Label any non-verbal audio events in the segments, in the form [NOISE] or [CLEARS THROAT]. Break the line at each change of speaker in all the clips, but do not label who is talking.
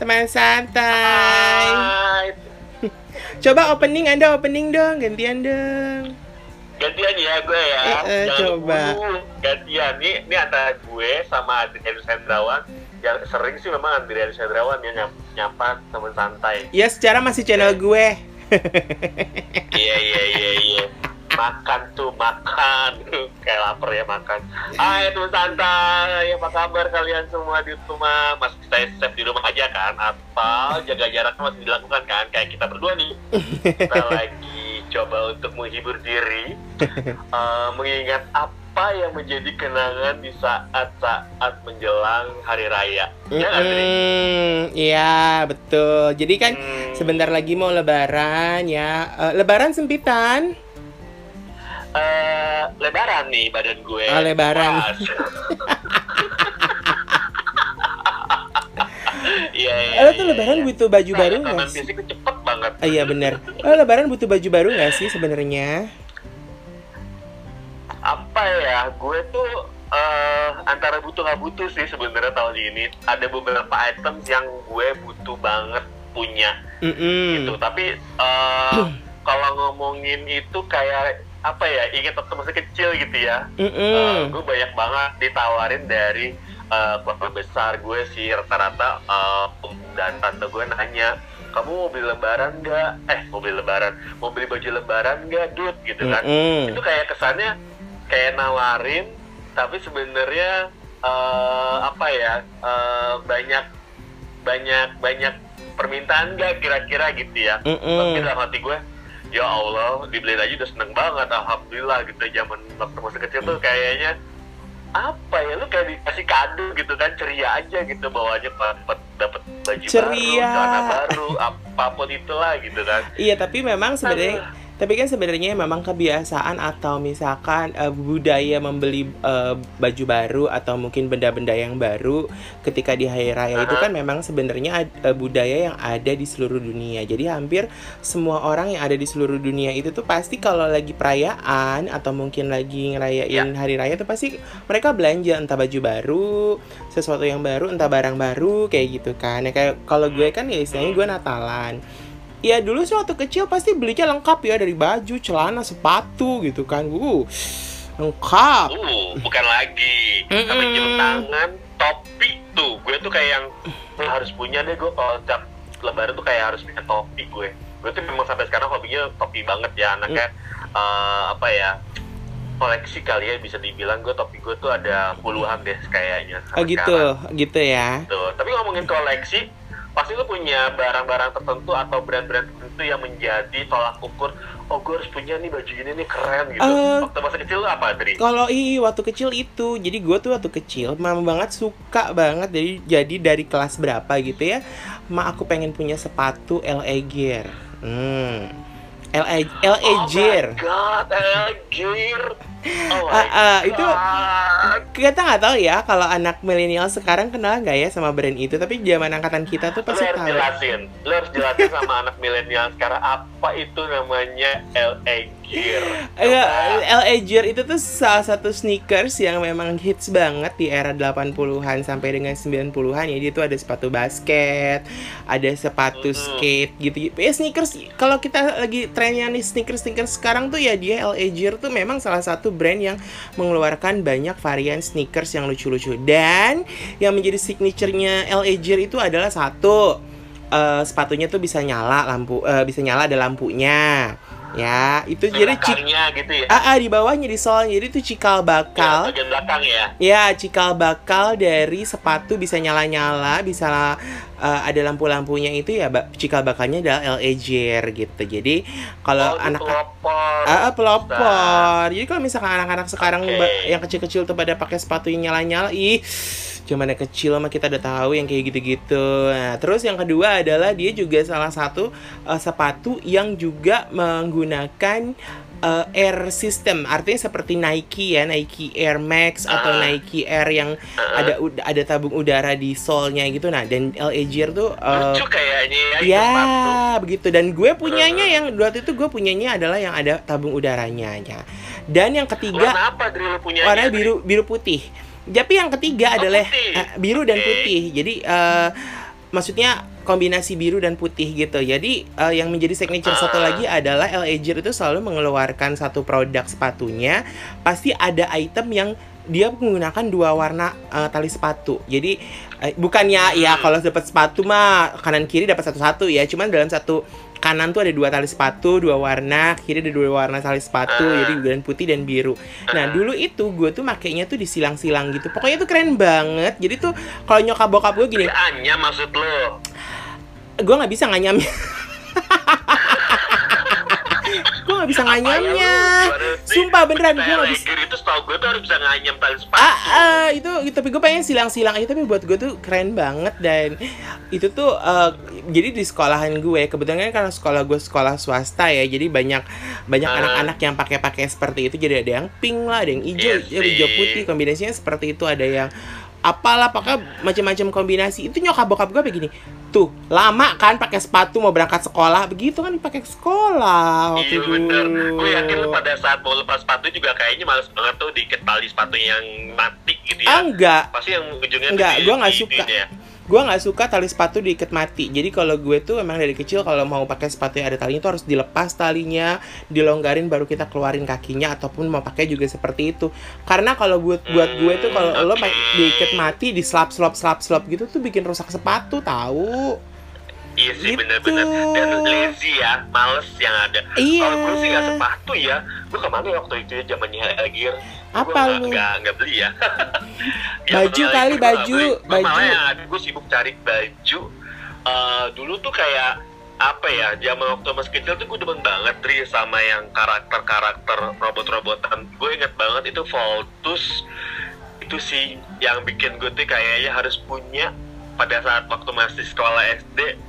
teman santai.
Hai.
Coba opening Anda opening dong, gantian dong.
Gantian ya gue ya.
Eh, eh,
Jangan
coba.
Gantian nih, ini antara gue sama Adrianus Hendrawan. Yang sering sih memang Adrianus Hendrawan yang nyap, nyapa teman santai.
Ya secara masih channel gue.
Iya iya iya iya. Makan tuh makan. [LAUGHS] Kayak lapar ya makan. Hai teman santai, apa kabar kalian semua di rumah? Masih stay safe di rumah aja kan? Atau jaga jaraknya masih dilakukan kan? Kayak kita berdua nih. Kita [LAUGHS] lagi coba untuk menghibur diri, [LAUGHS] eh, mengingat apa yang menjadi kenangan di saat-saat menjelang hari raya. Ya Dri?
Mm-mm, Iya betul. Jadi kan
Hmm.
sebentar lagi mau Lebaran ya. Eh, lebaran sempitan.
Eh, lebaran nih badan gue.
Oh, lebaran. [LAUGHS]
Iya, iya.
Lo tuh
iya,
Lebaran
iya.
butuh baju
Nah,
baru nggak sih?
cepet banget.
Oh, iya bener. Lo Lebaran butuh baju baru nggak sih sebenarnya?
Apa ya? Gue tuh eh, antara butuh nggak butuh sih sebenarnya tahun ini. Ada beberapa items yang gue butuh banget punya
Mm-mm.
gitu. Tapi eh, [CLEARS THROAT] kalau ngomongin itu kayak apa ya? Ingat waktu masih kecil gitu ya.
Mm-mm.
gue banyak banget ditawarin dari eh, keluarga besar gue sih rata-rata eh, om dan tante gue nanya kamu mau beli lebaran nggak eh mau beli lebaran mau beli baju lebaran nggak dud gitu kan
Mm-mm.
itu kayak kesannya kayak nawarin tapi sebenarnya eh, apa ya eh, banyak banyak banyak permintaan nggak kira-kira gitu ya
Mm-mm.
tapi dalam hati gue ya Allah dibeliin aja udah seneng banget alhamdulillah gitu zaman waktu masih kecil tuh kayaknya apa ya lu kayak dikasih kado gitu kan ceria aja gitu bawanya dapat dapat baju
Ceria.
baru celana baru apa pun itulah gitu kan
Iya tapi memang sebenarnya tapi kan sebenarnya memang kebiasaan atau misalkan eh, budaya membeli eh, baju baru atau mungkin benda-benda yang baru ketika di hari raya itu kan memang sebenarnya eh, budaya yang ada di seluruh dunia. Jadi hampir semua orang yang ada di seluruh dunia itu tuh pasti kalau lagi perayaan atau mungkin lagi ngerayain hari raya tuh pasti mereka belanja entah baju baru, sesuatu yang baru, entah barang baru kayak gitu kan. Ya kayak kalau gue kan ya istilahnya gue Natalan. Ya dulu sih waktu kecil pasti belinya lengkap ya dari baju, celana, sepatu gitu kan. Uh, lengkap.
uh bukan lagi
Mm-mm.
tapi jam tangan topi tuh gue tuh kayak yang "Lu harus punya deh gue kalau tiap lebaran tuh kayak harus punya topi gue gue tuh memang sampai sekarang hobinya topi banget ya anaknya eh, apa ya koleksi kali ya bisa dibilang gue topi gue tuh ada puluhan deh kayaknya
Oh gitu,
sekarang.
gitu ya.
Tuh, tapi ngomongin koleksi, pasti lu punya barang-barang tertentu atau brand-brand tertentu yang menjadi tolak ukur. Oh, gue harus punya nih baju ini nih keren gitu.
Eh,
Waktu masa kecil lu apa, Dri?
Kalau i waktu kecil itu, jadi gue tuh waktu kecil memang banget suka banget jadi jadi dari kelas berapa gitu ya, ma aku pengen punya sepatu LA Gear. Hmm. LA LA.
Oh my god, LA Gear. Oh
Ah, ah, itu kita nggak tahu ya kalau anak milenial sekarang kenal nggak ya sama brand itu, tapi zaman angkatan kita tuh pasti tahu.
jelasin, lu harus jelasin sama anak milenial sekarang apa itu namanya LA Coba.
LA Gear itu tuh salah satu sneakers yang memang hits banget di era 80-an sampai dengan 90-an ya. Dia tuh ada sepatu basket, ada sepatu
Mm-mm.
skate gitu. Ya sneakers kalau kita lagi trennya nih sneakers-sneakers sekarang tuh ya dia LA Gear tuh memang salah satu brand yang mengeluarkan banyak varian sneakers yang lucu-lucu. Dan yang menjadi signaturenya LA Gear itu adalah satu eh, sepatunya tuh bisa nyala lampu eh, bisa nyala ada lampunya. Ya, itu
Di
jadi cik
gitu ya.
Ah, ah, di bawahnya di solnya jadi itu cikal
Ya,
bakal
bagian belakang ya.
ya cikal bakal dari sepatu bisa nyala nyala bisa uh, ada lampu lampunya itu ya cikal bakalnya adalah LA Gear gitu jadi kalau
oh,
anak
pelopor.
Ah, ah, pelopor. Jadi kalau misalkan anak-anak sekarang ba- yang kecil-kecil tuh pada pakai sepatu yang nyala-nyala, ih, cuman yang kecil mah kita udah tahu yang kayak gitu-gitu. Nah, terus yang kedua adalah dia juga salah satu uh, sepatu yang juga menggunakan uh, air system. Artinya seperti Nike ya, Nike Air Max atau
Ah.
Nike Air yang
Ah.
ada ada tabung udara di solnya gitu. Nah, dan LA Gear tuh uh,
Lucu kayaknya ya,
Ya,
sepatu.
begitu. Dan gue punyanya yang waktu itu gue punyanya adalah yang ada tabung udaranya. ya. Dan yang ketiga
Warna apa Dri lu punya?
warna biru biru putih. Tapi yang ketiga
Oh,
adalah
putih.
eh, biru dan putih. Jadi eh, maksudnya kombinasi biru dan putih gitu. Jadi uh, yang menjadi signature satu
Ah.
lagi adalah Ager itu selalu mengeluarkan satu produk sepatunya pasti ada item yang dia menggunakan dua warna uh, tali sepatu. Jadi eh, bukannya ya
Hmm.
kalau dapat sepatu mah kanan kiri dapat satu-satu ya, cuman dalam satu kanan tuh ada dua tali sepatu, dua warna, kiri ada dua warna tali sepatu,
Ah.
jadi dan putih dan biru. Nah
Ah.
dulu itu gue tuh makainya tuh disilang-silang gitu. Pokoknya tuh keren banget. Jadi tuh kalau nyokap bokap gue gini,
Anya maksud lo.
gue nggak bisa nganyamnya [LAUGHS] nggak bisa nganyamnya sumpah beneran gue nggak bisa
itu setahu gue tuh harus bisa nganyam tali sepatu.
ah, ah, itu tapi gue pengen silang-silang aja tapi buat gue tuh keren banget dan itu tuh eh, jadi di sekolahan gue kebetulan kan karena sekolah gue sekolah swasta ya jadi banyak banyak
Ah.
anak-anak yang pakai-pakai seperti itu jadi ada yang pink lah ada yang hijau
Iya
ada hijau putih kombinasinya seperti itu ada yang apalah pakai macam-macam kombinasi. Itu nyokap bokap gue begini tuh lama kan pakai sepatu mau berangkat sekolah. Begitu kan dipakai ke sekolah waktu
Iya bener, gue yakin lu pada saat mau lepas sepatu juga kayaknya males banget tuh diikat tali sepatu yang mati gitu
ah
ya
enggak.
Pasti yang ujungnya
Enggak, gua nggak suka.
ya.
Gue nggak suka tali sepatu diikat mati jadi kalau gue tuh emang dari kecil kalau mau pakai sepatu yang ada talinya tuh harus dilepas talinya dilonggarin baru kita keluarin kakinya ataupun mau pakai juga seperti itu karena kalau buat buat gue tuh kalau lo
Hmm, oke.
diikat mati di slap slap slap slap gitu tuh bikin rusak sepatu tahu
Iya sih
Gitu.
bener-bener Dan lazy ya, males yang ada
Iya.
Kalau gue sih gak sepatu ya Gue ke mana ya waktu itu ya zamannya Gear
Apa lu?
Gak, gak beli ya. [LAUGHS]
Baju
bener,
kali,
nggak
baju, baju.
Malah yang ada gue sibuk cari baju. Eh, Dulu tuh kayak apa ya zaman waktu masih kecil tuh gue demen banget Tri sama yang karakter-karakter robot-robotan. Gue inget banget itu Voltus. Itu sih yang bikin gue tuh kayaknya harus punya pada saat waktu masih sekolah SD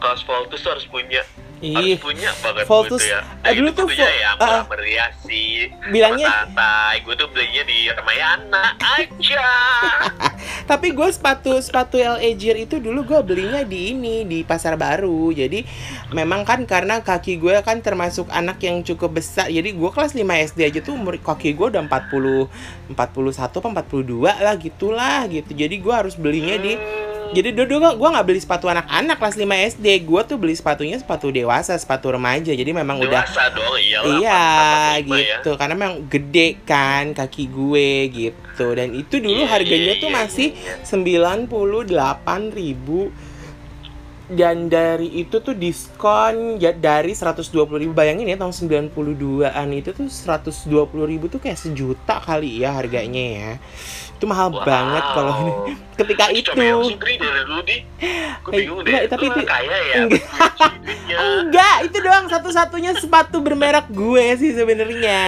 kaos Voltus tuh harus punya harus
ih
punya banget
Voltus,
gue tuh ya
eh, dulu
itu
tuh Vol-
ya
ah.
murah meriah sih
Bilangnya-
santai gue tuh belinya di Ramayana aja [LAUGHS]
Tapi gue sepatu sepatu El Ager itu dulu gue belinya di ini di pasar baru. Jadi memang kan karena kaki gue kan termasuk anak yang cukup besar. Jadi gue kelas 5 SD aja tuh umur kaki gue udah 40 41 apa 42 lah gitulah gitu. Jadi gue harus belinya di jadi dulu gue gua nggak beli sepatu anak-anak kelas 5 SD. Gue tuh beli sepatunya sepatu dewasa, sepatu remaja. Jadi memang udah
dewasa dong iyalah
Iya
45 ya.
gitu karena memang gede kan kaki gue gitu dan itu dulu
Iya,
harganya
iya,
tuh
iya,
masih
iya.
sembilan puluh delapan ribu dan dari itu tuh diskon ya dari 120 ribu bayangin ya tahun 92an itu tuh 120 ribu tuh kayak sejuta kali ya harganya ya itu mahal
Wow.
banget kalau ini [LAUGHS] ketika itu
gue
Eh,
bingung
enggak,
deh
tapi itu-
kaya ya [LAUGHS]
enggak. itu doang satu-satunya sepatu bermerek gue sih sebenarnya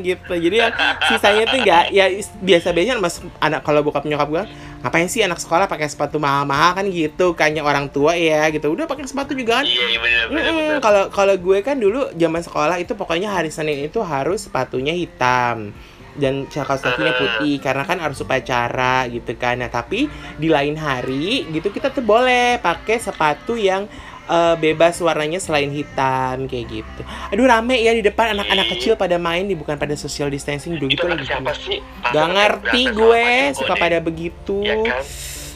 gitu. Jadi yang sisanya tuh enggak ya is- biasa-biasa mas anak kalau bokap nyokap gue ngapain sih anak sekolah pakai sepatu mahal-mahal kan gitu kayaknya orang tua ya gitu. Udah pakai sepatu juga kan.
iya iya
Kalau kalau gue kan dulu zaman sekolah itu pokoknya hari Senin itu harus sepatunya hitam dan kakinya
Ah.
putih karena kan harus upacara gitu kan. Nah, tapi di lain hari gitu kita tuh boleh pakai sepatu yang eh, bebas warnanya selain hitam kayak gitu. Aduh rame ya di depan anak-anak kecil pada main di bukan pada social distancing dulu
itu
gitu lagi.
siapa sih
Gak ngerti gue suka pada begitu.
ya kan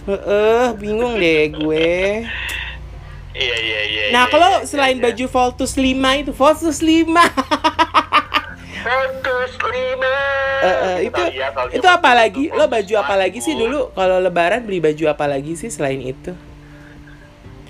Heeh, bingung deh gue.
iya iya iya
Nah,
iya,
kalau
iya,
selain
iya.
baju Voltus 5 itu Voltus 5. [LAUGHS]
Voltus lima
Eh, eh, itu itu apa lagi? Lo baju apa lagi sih dulu kalau lebaran beli baju apa lagi sih selain itu?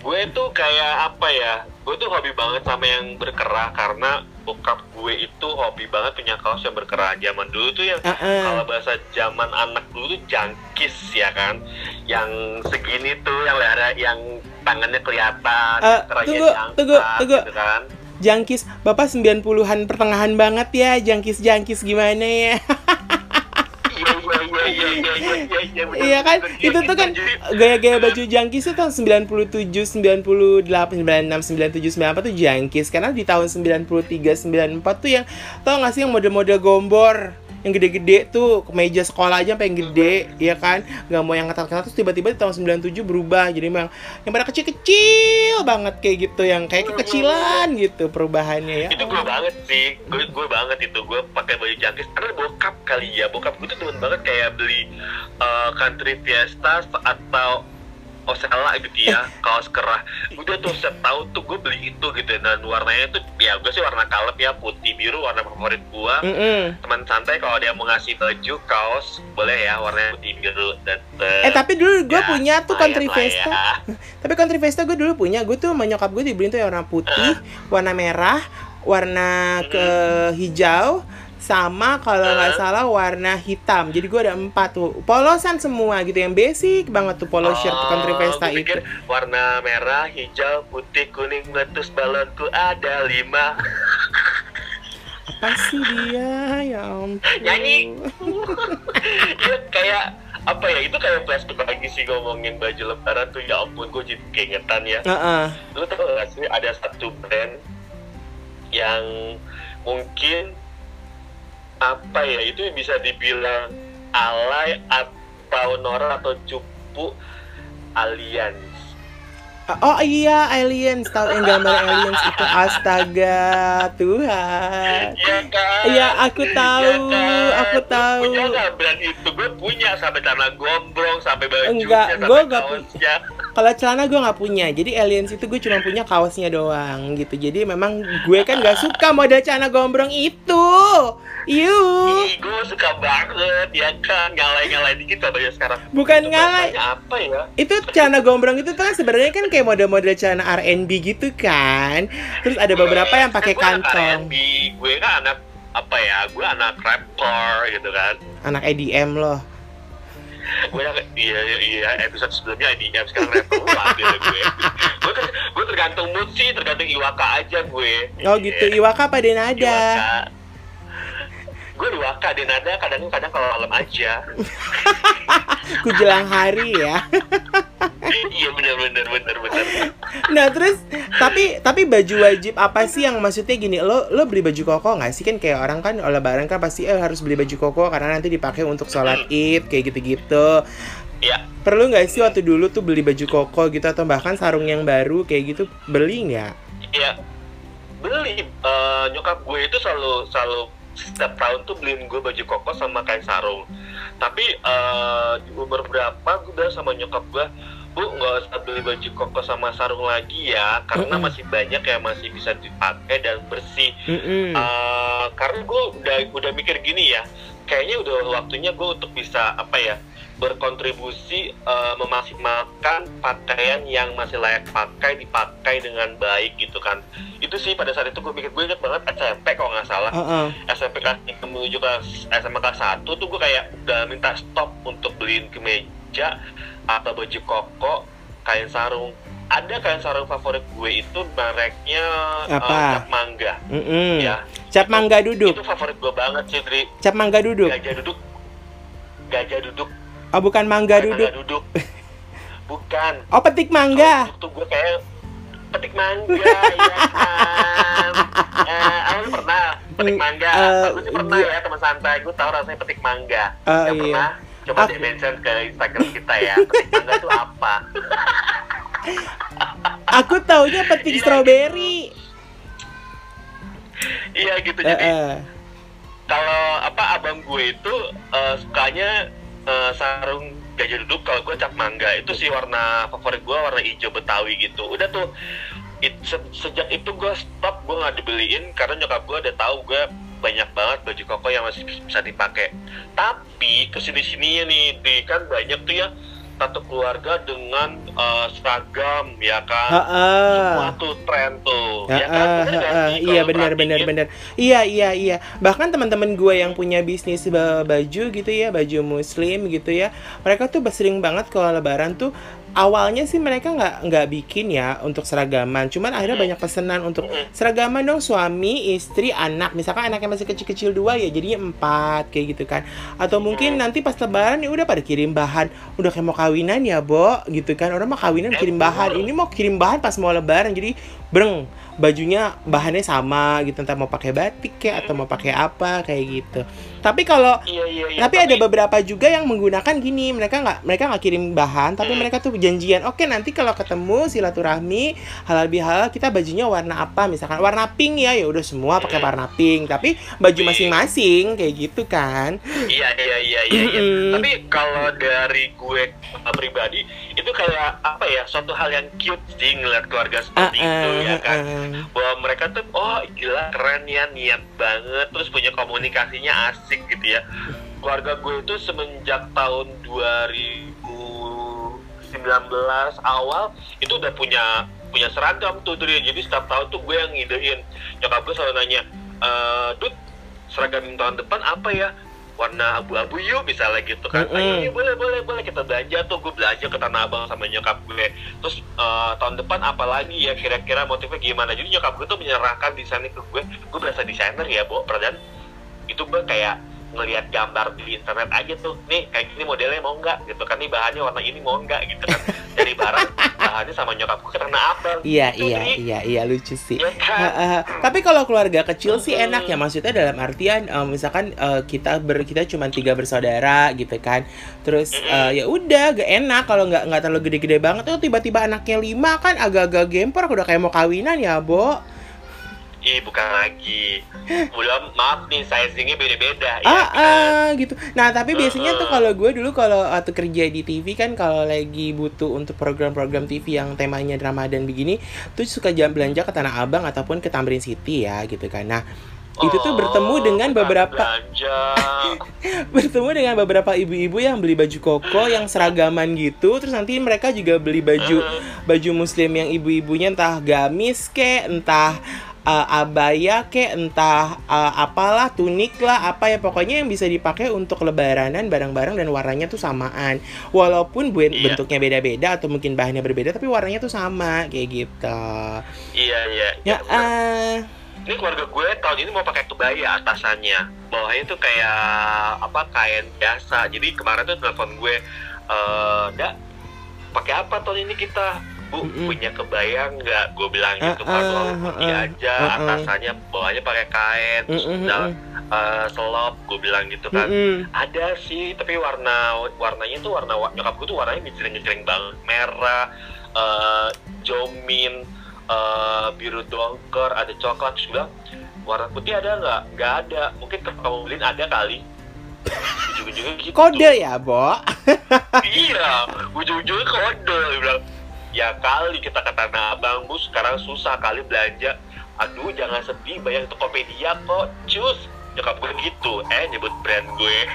gue tuh kayak apa ya gue tuh hobi banget sama yang berkerah karena bokap gue itu hobi banget punya kaos yang berkerah zaman dulu tuh yang
Heeh.
kalau bahasa zaman anak dulu tuh jangkis ya kan yang segini tuh yang lehernya yang tangannya kelihatan
Eh,
yang kerahnya
tunggu, tunggu, tunggu.
gitu kan
Jangkis, Bapak sembilan puluhan pertengahan banget ya, jangkis-jangkis gimana ya.
Iya
kan? Itu tuh kan gaya-gaya baju jangkis itu tahun 97, 98, 96, 97, 98 tuh jangkis. Karena di tahun 93, 94 tuh yang tau gak sih yang model-model gombor yang gede-gede tuh kemeja sekolah aja sampai yang gede ya kan? Nggak mau yang ketat-ketat terus tiba-tiba di tahun 97 berubah. Jadi memang yang pada kecil-kecil banget kayak gitu yang kayak kekecilan gitu perubahannya ya.
Itu gue banget sih. Gue gue banget itu. Gue pakai baju jangkis karena bokap kali ya bokap gue tuh demen banget kayak beli uh, country fiesta atau Osella gitu ya [LAUGHS] kaos kerah udah tuh setiap tahun tuh gue beli itu gitu dan warnanya tuh ya gue sih warna kalem ya putih biru warna favorit gue
Mm -mm.
teman santai kalau dia mau ngasih baju kaos boleh ya warnanya putih biru dan
Eh tapi dulu gue
ya,
punya tuh country Vesta.
ya. [LAUGHS]
Tapi country Vesta gue dulu punya. Gue tuh sama nyokap gue dibeliin tuh yang warna putih, warna merah, warna ke hijau, sama kalau nggak
Eh.
salah warna hitam. Jadi gue ada empat tuh. Polosan semua gitu yang basic banget tuh polo shirt
Oh,
country Vesta
gua
itu.
warna merah, hijau, putih, kuning, meletus balonku ada lima.
Apa sih dia? Ya ampun.
Nyanyi. Iya kayak apa ya itu kayak flashback lagi sih ngomongin baju lebaran tuh ya ampun gue jadi keingetan ya
Heeh.
lu tau gak sih ada satu brand yang mungkin apa ya itu bisa dibilang alay atau norak atau cupu aliens
Oh iya, aliens tahu yang gambar aliens itu [LAUGHS] astaga Tuhan.
Iya kan?
Iya, aku tahu, aku
Lu
tahu.
Punya nggak brand itu? Gue punya sampai celana gombrong, sampai bajunya,
Enggak,
sampai
gua nggak pu-
kaosnya.
Kalau celana gue nggak punya, jadi aliens itu gue cuma punya kaosnya doang gitu. Jadi memang gue kan nggak suka model celana gombrong itu.
Ih, gue suka banget, ya kan? Ngalai-ngalai dikit coba ya sekarang.
bukan
Itu
ngalai.
apa ya?
Itu celana gombrong itu kan sebenarnya kan kayak model-model celana R&B gitu kan. Terus ada beberapa yang pakai
Kan
kantong.
R&B, Gue kan anak apa ya? Gue anak rapper gitu kan.
Anak EDM loh.
Gue anak, iya, iya, iya, episode sebelumnya IDM, sekarang rapper. Gue gue. Gue ter, gue tergantung mood sih, tergantung Iwaka aja gue.
Oh gitu,
Iya.
Iwaka apa Denada?
Iwaka. Gue Iwaka, Denada kadang-kadang kalau malam aja. [LAUGHS]
Ku jelang hari ya. [LAUGHS]
iya bener bener bener bener.
Nah terus tapi tapi baju wajib apa sih yang maksudnya gini lo lo beli baju koko nggak sih kan kayak orang kan lebaran kan pasti eh harus beli baju koko karena nanti dipakai untuk sholat id kayak gitu-gitu
Iya.
perlu nggak sih waktu dulu tuh beli baju koko gitu atau bahkan sarung yang baru kayak gitu beli nggak
Iya. Beli eh, nyokap gue itu selalu selalu setiap tahun tuh beliin gue baju koko sama kain sarung. Tapi eh, di umur berapa gue udah sama nyokap gue, bu nggak usah beli baju koko sama sarung lagi ya, karena masih banyak yang masih bisa dipakai dan bersih.
Mm-mm.
Eh, karena gue udah udah mikir gini ya, kayaknya udah waktunya gue untuk bisa apa ya berkontribusi eh, memaksimalkan pakaian yang masih layak pakai dipakai dengan baik gitu kan itu sih pada saat itu gue mikir gue inget banget SMP kalau nggak salah
Heeh.
SMP kelas menuju kelas SMA kelas 1 tuh gue kayak udah minta stop untuk beliin kemeja atau baju koko kain sarung ada kain sarung favorit gue itu mereknya eh,
Apa?
cap mangga.
Mm-mm.
ya.
Cap mangga duduk.
itu favorit gue banget sih Dri
cap mangga duduk?
Gajah duduk. Gajah duduk.
Oh bukan mangga
Kayak
duduk.
duduk. [LAUGHS] Bukan.
Oh petik mangga.
Duduk tuh gue kayak petik mangga ya kan. [LAUGHS] Eh, aku pernah? Petik
Mm,
mangga.
Eh,
aku sih pernah
iya.
ya teman santai. Gue tahu rasanya petik mangga.
Oh,
yang
iya.
pernah? Coba
Aku-
di mention ke Instagram kita ya petik mangga tuh apa [LAUGHS]
aku taunya petik
Iya,
strawberry
iya gitu.
Eh,
jadi
eh.
kalau apa abang gue itu eh, sukanya eh, sarung gajah duduk. Kalau gue cap mangga. Itu sih warna favorit gue warna hijau betawi gitu. Udah tuh it- se- sejak itu gue stop gue nggak dibeliin. Karena nyokap gue udah tahu gue banyak banget baju koko yang masih bisa dipakai. Tapi ke sini sininya nih di kan banyak tuh ya satu keluarga dengan eh, seragam ya kan
Heeh.
semua tuh tren tuh
Heeh,
ya kan Bener nggak
heeh.
sih?
iya benar benar benar iya iya iya bahkan teman-teman gue yang punya bisnis ba- baju gitu ya baju muslim gitu ya mereka tuh sering banget kalau lebaran tuh awalnya sih mereka nggak nggak bikin ya untuk seragaman. Cuman akhirnya banyak pesanan untuk seragaman dong. Suami istri anak. Misalkan anaknya masih kecil-kecil dua ya jadinya empat kayak gitu kan. Atau mungkin nanti pas lebaran ya udah pada kirim bahan. Udah kayak mau kawinan ya bo gitu kan. Orang mau kawinan kirim bahan. ini mau kirim bahan pas mau lebaran. Jadi breng bajunya bahannya sama gitu entah mau pakai batik kayak atau mau pakai apa kayak gitu tapi kalau
Iya iya iya.
tapi ada beberapa juga yang menggunakan gini mereka nggak mereka nggak kirim bahan tapi mereka tuh janjian oke nanti kalau ketemu silaturahmi halal bihalal kita bajunya warna apa misalkan warna pink ya ya udah semua pakai warna pink tapi baju masing-masing kayak gitu kan
Iya iya iya iya. iya. Tapi kalau dari gue pribadi itu kayak apa ya suatu hal yang cute sih ngeliat keluarga seperti itu ya kan.
ah.
Bahwa mereka tuh oh gila keren ya niat banget terus punya komunikasinya asik gitu ya. Keluarga gue itu semenjak tahun 2019 awal itu udah punya punya seragam tuh tuh dia. Jadi setiap tahun tuh gue yang ngidein. Nyokap gue selalu nanya, eh Dut, seragam tahun depan apa ya? Warna abu-abu yuk misalnya gitu kan.
Mm-mm.
Ayo, yuk, boleh boleh boleh kita belanja tuh. Gue belanja ke Tanah Abang sama nyokap gue. Terus eh, tahun depan apa lagi ya kira-kira motifnya gimana? Jadi nyokap gue tuh menyerahkan desainnya ke gue. Gue berasa desainer ya, Bo. Perdan itu gue kayak ngelihat gambar di internet aja tuh nih kayak gini modelnya mau nggak gitu kan nih bahannya warna ini mau nggak gitu kan dari barang bahannya sama nyokap gue karena abang
Iya
Itu,
iya
Dri.
iya iya lucu sih.
ya kan
Ha, ha. Tapi kalau keluarga kecil sih enak ya maksudnya dalam artian eh, misalkan eh, kita ber kita cuma tiga bersaudara gitu kan, terus eh, ya udah gak enak kalau nggak nggak terlalu gede-gede banget tuh tiba-tiba anaknya lima kan agak-agak gempor udah kayak mau kawinan ya Bo.
Ih bukan lagi belum maaf nih sizingnya beda-beda ya
Ah,
kan?
ah, gitu. Nah, tapi biasanya tuh
Uh-uh.
kalau gue dulu kalau waktu kerja di TV kan kalau lagi butuh untuk program-program TV yang temanya Ramadan begini, tuh suka jam belanja ke Tanah Abang ataupun ke Tamrin City ya gitu kan. Nah, itu tuh
Oh,
bertemu dengan
bukan
beberapa [LAUGHS] bertemu dengan beberapa ibu-ibu yang beli baju koko yang seragaman gitu terus nanti mereka juga beli baju
Uh,
baju muslim yang ibu-ibunya entah gamis ke entah uh, abaya ke entah uh, apalah tunik lah apa ya pokoknya yang bisa dipakai untuk lebaranan barang-barang dan warnanya tuh samaan. Walaupun bu-
Iya.
bentuknya beda-beda atau mungkin bahannya berbeda tapi warnanya tuh sama kayak gitu.
Iya iya.
Ya
bener.
ah
ini keluarga gue tahun ini mau pakai kebaya atasannya. Bawahnya tuh kayak apa kain biasa. Jadi kemarin tuh telepon gue eh dak pakai apa tahun ini kita bu
Mm-mm.
punya kebaya nggak gue bilang gitu
Ah,
kan dia
ah.
aja
Ah, ah.
atasannya bawahnya pakai kain udah,
mm-mm.
eh, selop gue bilang gitu kan
Mm-mm.
ada sih tapi warna warnanya tuh warna wa- nyokap gue tuh warnanya ngecering-ngecering banget merah eh jomin eh, biru dongker ada coklat terus bilang warna putih ada nggak nggak ada mungkin kalau beliin ada kali ujung-ujungnya gitu
kode ya Bo
iya ujung-ujungnya kode bilang ya kali kita ke Tanah Abang bu. Sekarang susah kali belanja. Aduh jangan sedih bayar Tokopedia kok. Cus nyokap gue gitu eh nyebut brand gue. [LAUGHS]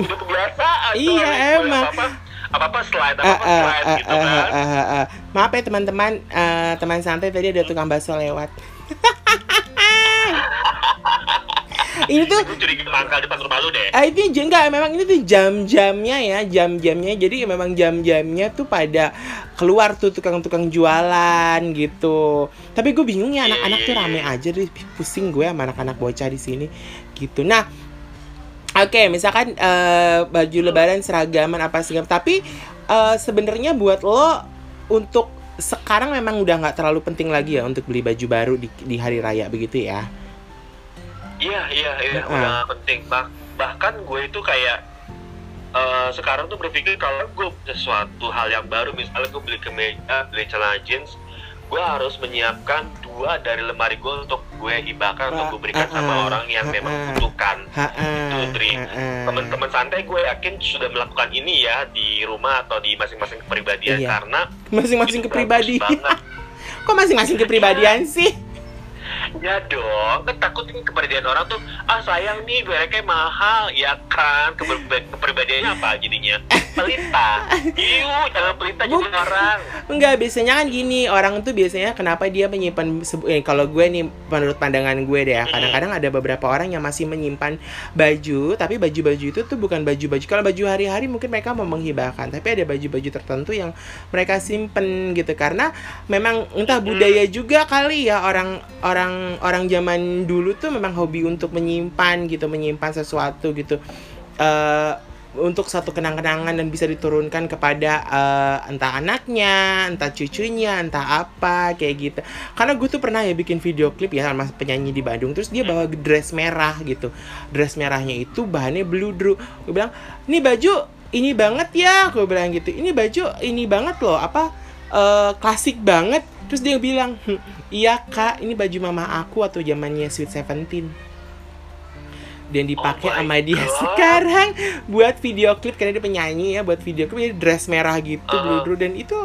Udah kebiasaan
Iya, emang.
apa apa apa slide apa
Ah,
apa
ah,
slide
ah,
gitu
ah,
kan.
ah, ah, ah. Maaf ya teman-teman, eh, teman santai tadi ada tukang bakso lewat. [LAUGHS] ini tuh
gue curiga mangkal depan rumah lu deh
Ah, itu enggak memang ini tuh jam-jamnya ya, jam-jamnya. Jadi memang jam-jamnya tuh pada keluar tuh tukang-tukang jualan gitu. Tapi gue bingung ya
Iya,
anak-anak
iya,
tuh
iya.
rame aja deh, pusing gue sama anak-anak bocah di sini gitu. Nah, Oke, misalkan eh, baju lebaran seragaman apa segala, tapi eh, sebenarnya buat lo untuk sekarang memang udah nggak terlalu penting lagi ya untuk beli baju baru di, di hari raya begitu ya?
Iya iya iya
Heeh.
udah penting bah bahkan gue itu kayak eh, sekarang tuh berpikir kalau gue sesuatu hal yang baru misalnya gue beli kemeja beli celana jeans gue harus menyiapkan dua dari lemari gue untuk gue hibahkan atau gue berikan sama orang yang memang butuhkan Itu,
ha-ha.
teman-teman santai gue yakin sudah melakukan ini ya di rumah atau di masing-masing kepribadian
Iya.
karena
masing-masing
itu
kepribadi.
bagus banget. [LAUGHS]
Kok masing-masing kepribadian sih?
Ya dong, kan takut ini kepribadian orang tuh ah sayang nih mereknya mahal, ya kan Kepribadian kepribadiannya apa jadinya? Pelita, iu jangan pelita jadi orang.
Enggak, biasanya kan gini, orang tuh biasanya kenapa dia menyimpan eh, kalau gue nih menurut pandangan gue deh ya, kadang-kadang ada beberapa orang yang masih menyimpan baju, tapi baju-baju itu tuh bukan baju-baju. Kalau baju hari-hari mungkin mereka mau menghibahkan, tapi ada baju-baju tertentu yang mereka simpen gitu karena memang entah budaya juga kali ya orang orang zaman dulu tuh memang hobi untuk menyimpan gitu, menyimpan sesuatu gitu. Eh untuk satu kenang-kenangan dan bisa diturunkan kepada uh, entah anaknya, entah cucunya, entah apa kayak gitu. Karena gue tuh pernah ya bikin video klip ya sama penyanyi di Bandung, terus dia bawa dress merah gitu. Dress merahnya itu bahannya bludru. Gue bilang, "Ini baju ini banget ya," gue bilang gitu. "Ini baju ini banget loh, apa uh, klasik banget." Terus dia bilang, hm, "Iya, Kak, ini baju mama aku atau zamannya Sweet Seventeen." dan dipakai oh sama dia God. sekarang buat video klip karena dia penyanyi ya buat video klip dia dress merah gitu uh. blue dan itu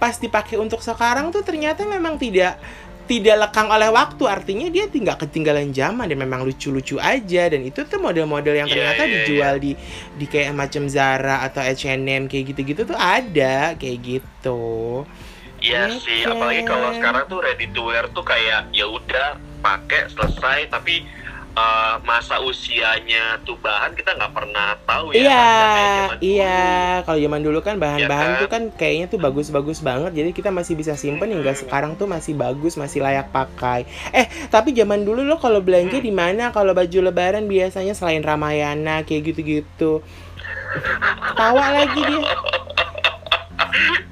pas dipakai untuk sekarang tuh ternyata memang tidak tidak lekang oleh waktu artinya dia tinggal ketinggalan zaman dan memang lucu-lucu aja dan itu tuh model-model yang iya, ternyata yeah, yeah, dijual yeah. di di kayak macam Zara atau H&M kayak gitu-gitu tuh ada kayak gitu.
Iya okay. sih, apalagi kalau sekarang tuh ready to wear tuh kayak ya udah pakai selesai tapi uh, masa usianya tuh bahan kita nggak pernah tahu ya.
Iya, iya. Kalau zaman dulu kan bahan-bahan ya kan? tuh kan kayaknya tuh bagus-bagus banget. Jadi kita masih bisa simpen hingga sekarang tuh masih bagus, masih layak pakai. Eh, tapi zaman dulu lo kalau belanja hmm. di mana? Kalau baju lebaran biasanya selain Ramayana kayak gitu-gitu. Tawa lagi dia. [LAUGHS]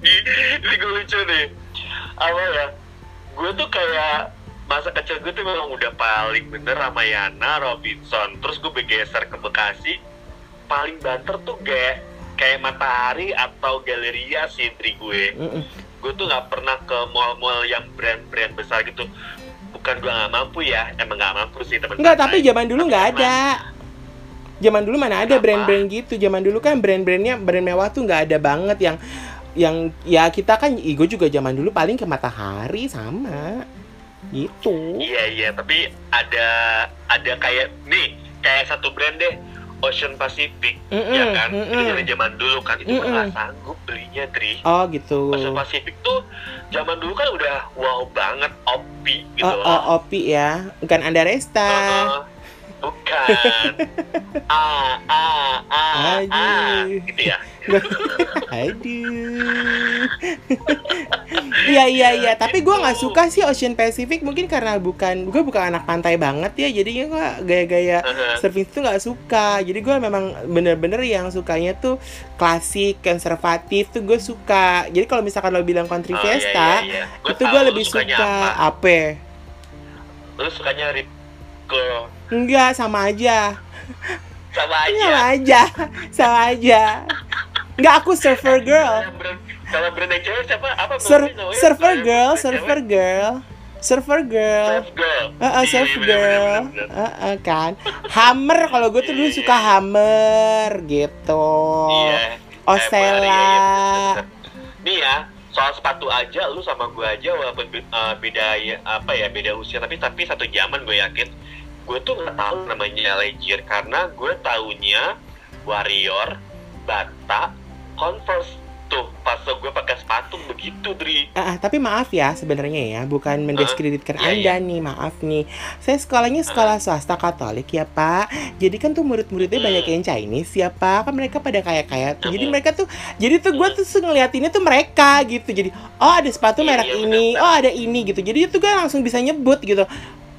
ini gue lucu nih. Apa ya? Gue tuh kayak masa kecil gue tuh memang udah paling bener Ramayana, Robinson. Terus gue bergeser ke Bekasi, paling banter tuh kayak kayak Matahari atau Galeria sih tri gue. Gue tuh nggak pernah ke mall-mall yang brand-brand besar gitu. Bukan gue nggak mampu ya, emang nggak mampu sih teman.
Enggak, tapi zaman dulu nggak ada. Zaman dulu mana ada brand-brand gitu. Zaman dulu kan brand-brandnya brand mewah tuh nggak ada banget yang yang ya kita kan gue juga zaman dulu paling ke Matahari sama. Gitu.
Iya iya tapi ada ada kayak nih kayak satu brand deh Ocean Pacific mm -mm, ya kan? Mm -mm. itu dari zaman dulu kan itu mm -mm. nggak sanggup belinya Tri.
Oh gitu.
Ocean Pacific tuh zaman dulu kan udah wow banget opi gitu
oh, oh opi ya. Bukan anda resta uh -uh.
Bukan [LAUGHS] ah ah ah ah gitu ya [LAUGHS]
Aduh. Iya iya iya, tapi gue nggak suka sih Ocean Pacific mungkin karena bukan gue bukan anak pantai banget ya, jadinya gue gaya-gaya surfing itu nggak suka. Jadi gue memang bener-bener yang sukanya tuh klasik, konservatif tuh gue suka. Jadi kalau misalkan lo bilang country oh, iya, fiesta, iya, iya, iya. itu gue lebih suka apa? apa?
Lu sukanya Rip
Enggak, sama aja.
Sama aja.
Sama aja. Sama aja. Enggak, aku surfer girl.
Kalau brand yang cewek siapa? Apa
Sur surfer girl, surfer girl. Surfer girl. Uh, uh, surf girl. Uh, uh, kan. Hammer kalau gue tuh dulu suka hammer gitu. Iya. Osella.
Nih ya, soal sepatu aja lu sama gue aja walaupun uh, beda ya, apa ya beda usia tapi tapi satu zaman gue yakin gue tuh nggak tahu namanya Legier karena gue taunya Warrior, Bata, Converse. Tuh pas gue pakai sepatu begitu Dri.
Uh, tapi maaf ya sebenarnya ya bukan mendiskreditkan uh, anda iya. nih maaf nih. Saya sekolahnya sekolah uh. swasta Katolik ya Pak. Jadi kan tuh murid-muridnya uh. banyak yang Chinese ya Pak. Kan mereka pada kayak kayak tuh. Jadi mereka tuh jadi tuh gue tuh ngeliatinnya tuh mereka gitu. Jadi oh ada sepatu iya, merek iya, ini bener -bener. oh ada ini gitu. Jadi itu gue langsung bisa nyebut gitu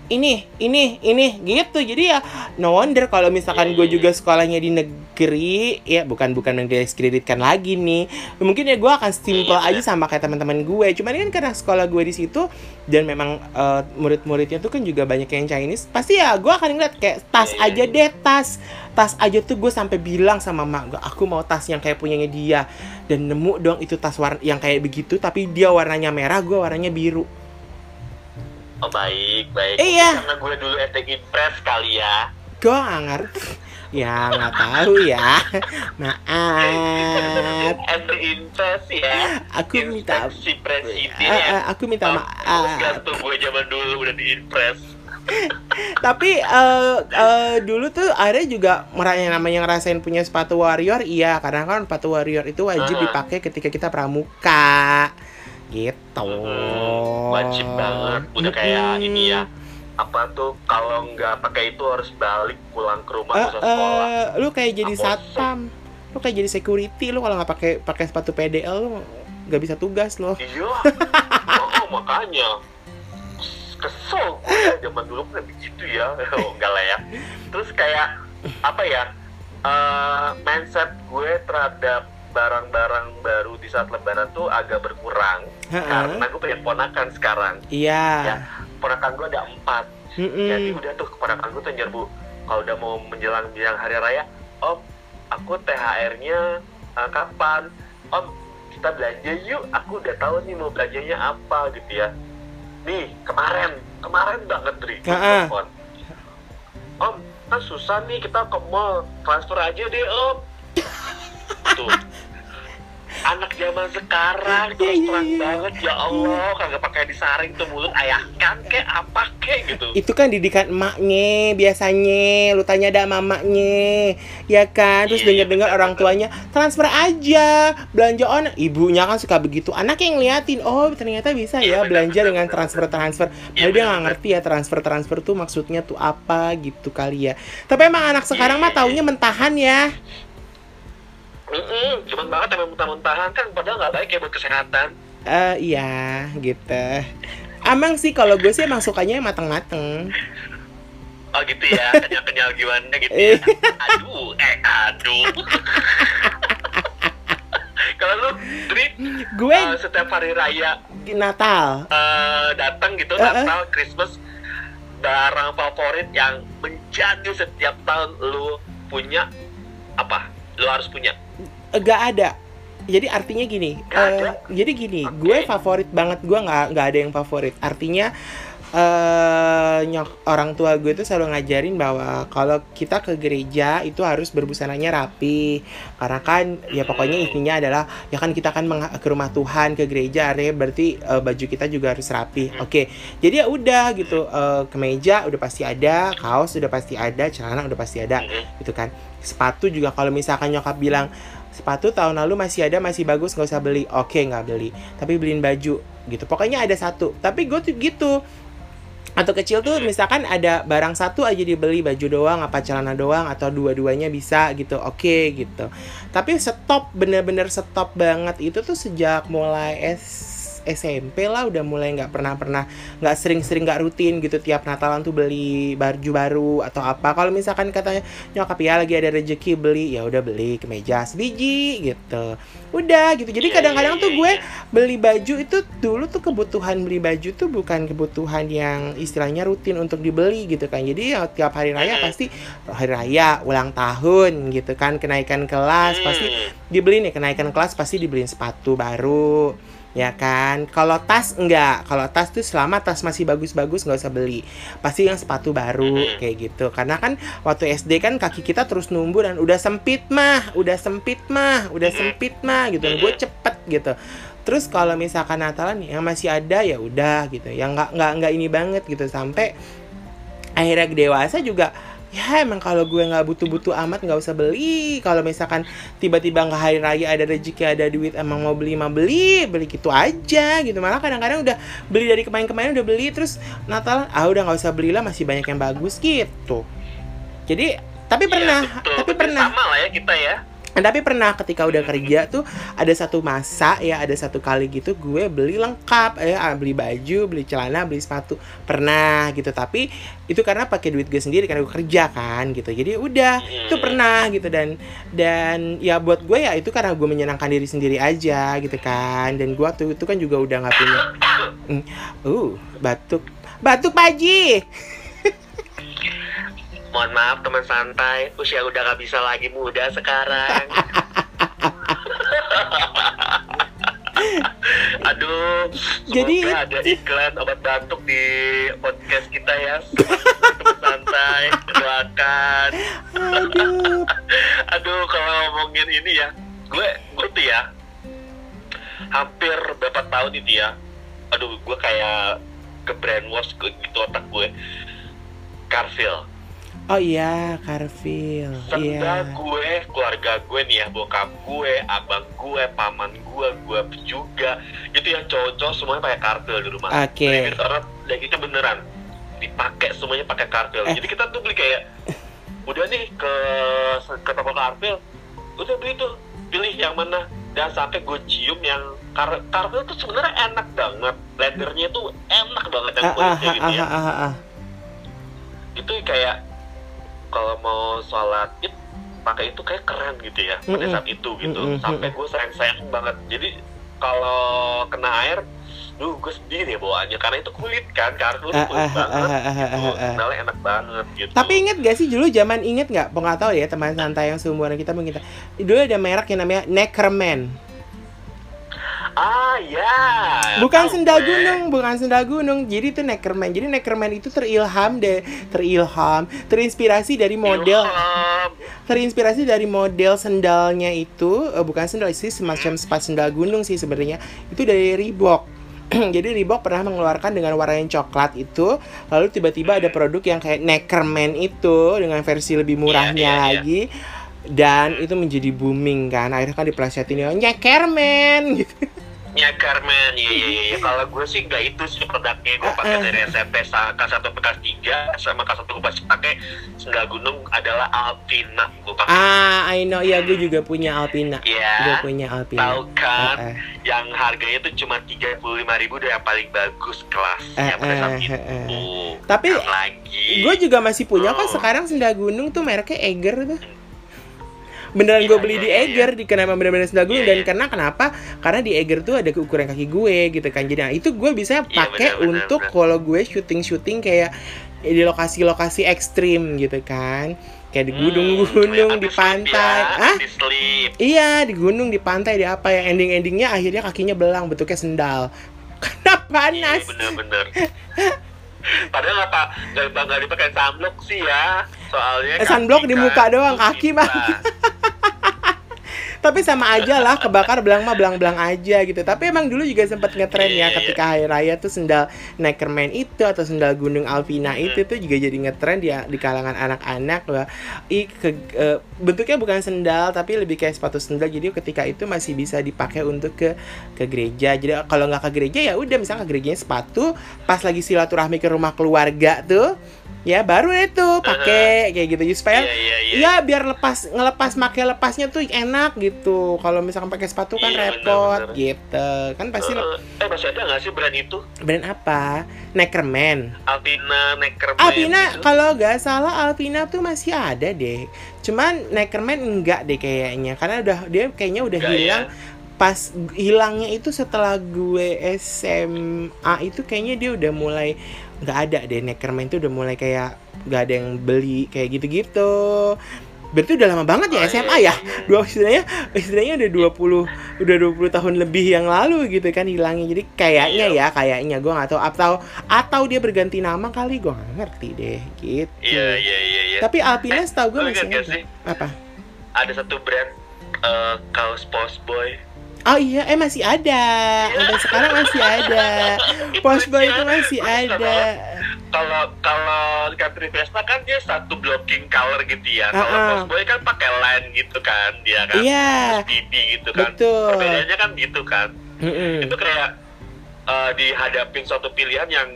ini ini ini gitu. Jadi ya no wonder kalau misalkan gue juga sekolahnya di negeri ya bukan bukan mendiskreditkan lagi nih. Mungkin ya gue akan simple iya. aja sama kayak teman-teman gue cuman kan karena sekolah gue di situ dan memang uh, murid-muridnya tuh kan juga banyak yang Chinese pasti ya gue akan ngeliat kayak tas iya, iya, aja deh tas. Tas aja tuh gue sampai bilang sama mak gue aku mau tas yang kayak punyanya dia. Dan nemu dong itu tas warna yang kayak begitu tapi dia warnanya merah gue warnanya biru
Oh baik, baik.
Iya.
Karena gue dulu SD Impress kali ya.
Gue gak ngerti. Ya nggak tahu ya. [LAUGHS] Maaf.
Impress ya.
Aku minta.
Si presiden. Uh, uh,
aku minta maaf.
Gantung gue zaman dulu udah di Impress. [LAUGHS]
Tapi uh, uh, dulu tuh ada juga yang namanya ngerasain punya sepatu warrior, iya karena kan sepatu warrior itu wajib dipakai ketika kita pramuka gitu.
Hmm, wajib banget. Udah kayak hmm. ini ya. Apa tuh? Kalau nggak pakai itu harus balik pulang ke rumah uh, sekolah. uh,
lu kayak jadi satpam. Lu kayak jadi security lu kalau nggak pakai pakai sepatu PDL lu nggak bisa tugas lo
iya. Oh, makanya. Kesel gue ya zaman dulu kan begitu ya. [LAUGHS] Oh, enggak lah ya. Terus kayak apa ya uh, mindset gue terhadap barang-barang baru di saat lebaran tuh agak berkurang Karena gue pengen ponakan sekarang.
Iya.
ya ponakan gue ada empat.
Mm-mm.
jadi udah tuh keponakan gue tuh nyerbu kalau udah mau menjelang menjelang hari raya om aku THR-nya uh, kapan? Om kita belanja yuk. Aku udah tahu nih mau belanjanya apa gitu ya. Nih kemarin kemarin banget Dri. Telepon. om kan susah nih kita ke mall. Transfer aja deh om. [LAUGHS] Tuh anak zaman sekarang
Iya,
terus
iya,
terang
iya.
banget ya Allah kagak pakai disaring tuh mulut ayahkan kek apa kek gitu.
Itu kan didikan emaknya biasanya. Lu tanya ada mamanya ya kan? Terus
Iya,
dengar dengar orang tuanya transfer aja belanja on ibunya kan suka begitu anak yang ngeliatin oh ternyata bisa ya
Iya,
belanja dengan transfer transfer
Iya,
padahal dia nggak ngerti ya transfer transfer tuh maksudnya tuh apa gitu kali ya. Tapi emang anak sekarang mah
Iya.
taunya mentahan ya
Cuman banget emang muntah-muntahan kan padahal nggak baik ya buat kesehatan.
Eh iya gitu. Amang sih kalau gue sih emang sukanya yang mateng-mateng.
Oh gitu ya [LAUGHS] kenyal-kenyal gimana gitu ya. [LAUGHS] Aduh eh aduh. [LAUGHS] Kalau lu Dri
gue
eh, setiap hari raya
Natal.
eh, datang gitu
Eh, eh.
Natal Christmas barang favorit yang menjadi setiap tahun lu punya apa lu harus punya
Gak ada. Jadi artinya gini,
ada?
jadi gini,
Oke.
gue favorit banget, gue nggak nggak ada yang favorit. Artinya eh nyok orang tua gue tuh selalu ngajarin bahwa kalau kita ke gereja itu harus berbusananya rapi. Karena kan ya pokoknya intinya adalah ya kan kita kan ke rumah Tuhan ke gereja artinya berarti eh, baju kita juga harus rapi. Oke jadi ya udah gitu eh, kemeja udah pasti ada kaos udah pasti ada celana udah pasti ada
Mm-mm.
gitu kan. Sepatu juga kalau misalkan nyokap bilang sepatu tahun lalu masih ada masih bagus nggak usah beli. Oke nggak beli. Tapi beliin baju gitu. Pokoknya ada satu. Tapi gue tuh gitu atau kecil tuh misalkan ada barang satu aja dibeli baju doang apa celana doang atau dua-duanya bisa gitu oke gitu. Tapi stop bener-bener stop banget itu tuh sejak mulai S SMP lah udah mulai nggak pernah pernah nggak sering-sering nggak rutin gitu. Tiap Natalan tuh beli baju baru atau apa. Kalau misalkan katanya nyokap ya lagi ada rezeki beli. Ya udah beli kemeja sebiji gitu. Udah gitu. Jadi
Iya,
kadang-kadang
iya,
tuh
iya,
gue beli baju itu dulu tuh kebutuhan beli baju tuh bukan kebutuhan yang istilahnya rutin untuk dibeli gitu kan. Jadi ya tiap hari raya pasti hari raya ulang tahun gitu kan kenaikan kelas pasti
Hmm.
dibeliin ya kenaikan kelas pasti dibeliin sepatu baru ya kan? Kalau tas enggak. Kalau tas tuh selama tas masih bagus-bagus nggak usah beli. Pasti yang sepatu baru kayak gitu. Karena kan waktu SD kan kaki kita terus numbuh dan udah sempit mah. Udah sempit mah. Udah sempit mah gitu.
Mhm.
gue cepet gitu. Terus kalau misalkan Natalan yang masih ada ya udah gitu. Yang nggak nggak nggak ini banget gitu. Sampai akhirnya dewasa juga ya emang kalau gue nggak butuh-butuh amat nggak usah beli. Kalau misalkan tiba-tiba nggak hari raya ada rezeki ada duit emang mau beli mah beli. Beli gitu aja gitu. Malah kadang-kadang udah beli dari kemarin-kemarin udah beli. Terus Natal ah udah nggak usah belilah masih banyak yang bagus gitu. Jadi tapi
Iya,
pernah
betul.
tapi pernah.
sama lah ya kita ya
tapi pernah ketika udah kerja tuh ada satu masa ya ada satu kali gitu gue beli lengkap ya beli baju beli celana beli sepatu. Pernah gitu tapi itu karena pakai duit gue sendiri karena gue kerja kan gitu. Jadi udah itu
Hmm.
pernah gitu. Dan dan ya buat gue ya itu karena gue menyenangkan diri sendiri aja gitu kan. Dan gue waktu itu kan juga udah nggak punya Hmm, uh batuk. Batuk paji [LAUGHS]
mohon maaf teman santai. Usia udah gak bisa lagi muda sekarang. [LAUGHS] Aduh
Jadi-
ada iklan obat batuk di podcast kita ya. Teman santai [LAUGHS] doakan.
Aduh.
Aduh kalau ngomongin ini ya gue gue tuh ya hampir berapa tahun itu ya aduh gue kayak ke brainwash ke gitu otak gue. Carville
oh iya Carville.
Serta
iya.
gue, keluarga gue nih ya, bokap gue, abang gue, paman gue, gue juga. Itu yang cowok-cowok semuanya pakai kartel di rumah.
Oke.
Limit orang, beneran Dipakai semuanya pakai kartel.
Eh.
Jadi kita tuh beli kayak Udah nih ke, ke toko kartel Udah beli tuh, pilih yang mana. Dan sampai gue cium yang kar Kartel tuh sebenarnya enak banget. Leathernya tuh enak banget yang
ah ah
kulitnya
ah
gitu ya.
ah ah ah.
Itu kayak kalau mau sholat id pakai itu kayak keren gitu ya pada saat itu gitu sampai gue sayang sayang banget jadi kalau kena air Duh, gue sendiri ya bawaannya karena itu kulit kan, karena kulit
Ah, ah,
banget.
ah, ah, ah,
gitu.
ah,
enak banget gitu.
Tapi inget gak sih dulu zaman inget nggak? Nggak tahu ya teman santai yang seumuran kita mungkin. Dulu ada merek yang namanya Neckerman.
Ah ya.
Bukan sendal
gue.
gunung, bukan sendal gunung. Jadi itu Neckerman. Jadi Neckerman itu terilham deh, terilham, terinspirasi dari model,
Ilham.
terinspirasi dari model sendalnya itu, eh, bukan sendal sih semacam sepatu sendal gunung sih sebenarnya. Itu dari Reebok. [CLEARS THROAT] Jadi Reebok pernah mengeluarkan dengan warna yang coklat itu, lalu tiba-tiba ada produk yang kayak Neckerman itu dengan versi lebih murahnya
Iya, iya, iya.
lagi. Dan itu menjadi booming kan. Akhirnya kan diplesetin ya, Neckerman [LAUGHS] gitu.
Ya Carmen, iya iya iya. Kalau gue sih nggak itu sih produknya gue pakai
Ah, ah.
dari SMP sa- kelas 1 ke kelas 3 sama kelas 1 gue pasti pakai sendal gunung adalah Alpina gue pakai.
Ah, I know ya gue juga punya Alpina.
Iya.
Gue punya Alpina.
Tahu kan?
Ah, ah.
Yang harganya itu cuma 35.000 ribu udah yang paling bagus kelasnya
Eh,
pada saat
eh,
itu.
eh, Tapi
lagi.
Gue juga masih punya kok
Oh.
sekarang sendal gunung tuh mereknya Eger tuh. Beneran
Iya,
gue beli
iya,
di
iya,
Eger di kenapa bener-bener sendal
Iya,
dan
iya.
karena kenapa? Karena di Eger tuh ada ukuran kaki gue gitu kan. Jadi nah, itu gue bisa
Iya,
pakai untuk kalau gue syuting-syuting kayak di lokasi-lokasi ekstrim gitu kan. Kayak di
Hmm,
gunung-gunung,
yang
di pantai.
Ya,
Ah. Iya di gunung di pantai di apa yang ending endingnya akhirnya kakinya belang bentuknya sendal [LAUGHS] karena panas
Iya bener-bener. Padahal apa nggak nggak dipakai sunblock sih ya, soalnya
Eh, sunblock di
kan
muka doang,
itu
kaki mah. [LAUGHS] tapi sama aja lah kebakar belang mah belang belang aja gitu. Tapi emang dulu juga sempat ngetren ya
Iya, iya.
ketika hari raya tuh sendal Neckerman itu atau sendal gunung Alpina itu tuh juga jadi ngetren di di kalangan anak-anak lah. I ke, eh, bentuknya bukan sendal tapi lebih kayak sepatu sendal. Jadi ketika itu masih bisa dipakai untuk ke ke gereja. Jadi kalau nggak ke gereja ya udah misalnya ke gerejanya sepatu pas lagi silaturahmi ke rumah keluarga tuh ya baru itu pakai kayak gitu supaya
Iya iya iya.
Ya biar lepas ngelepas make lepasnya tuh enak gitu. Kalau misalkan pakai sepatu kan
Iya,
repot
benar-benar.
gitu. Kan pasti
Eh, eh masih ada nggak sih brand itu?
brand apa? Neckerman.
Alpina, Neckerman.
Alpina
gitu?
kalau nggak salah Alpina tuh masih ada deh. Cuman Neckerman enggak deh kayaknya karena udah dia kayaknya udah
Enggak
hilang.
ya?
Pas hilangnya itu setelah gue SMA itu kayaknya dia udah mulai nggak ada deh Neckerman itu udah mulai kayak nggak ada yang beli kayak gitu-gitu. Berarti udah lama banget ya
Oh,
SMA ya.
iya, iya.
Dua istilahnya istilahnya udah 20 udah 20 tahun lebih yang lalu gitu kan hilangnya. Jadi kayaknya
Iya.
ya, kayaknya gua nggak tahu atau atau dia berganti nama kali gua nggak ngerti deh gitu.
Iya iya iya iya.
Tapi Alpina
Eh,
setahu gue masih ada. Apa?
Ada satu brand eh, kaos Postboy.
Oh iya, eh masih ada. Sampai sekarang masih ada. [LAUGHS] Postboy itu masih ada.
Kalau kalau Country Fiesta kan dia satu blocking color gitu ya. Kalau
Ah, ah.
Postboy kan pakai line gitu kan dia kan.
Iya.
Terus BB gitu kan.
Betul.
Perbedaannya kan gitu kan.
Mm-mm.
Itu kayak eh, dihadapin suatu pilihan yang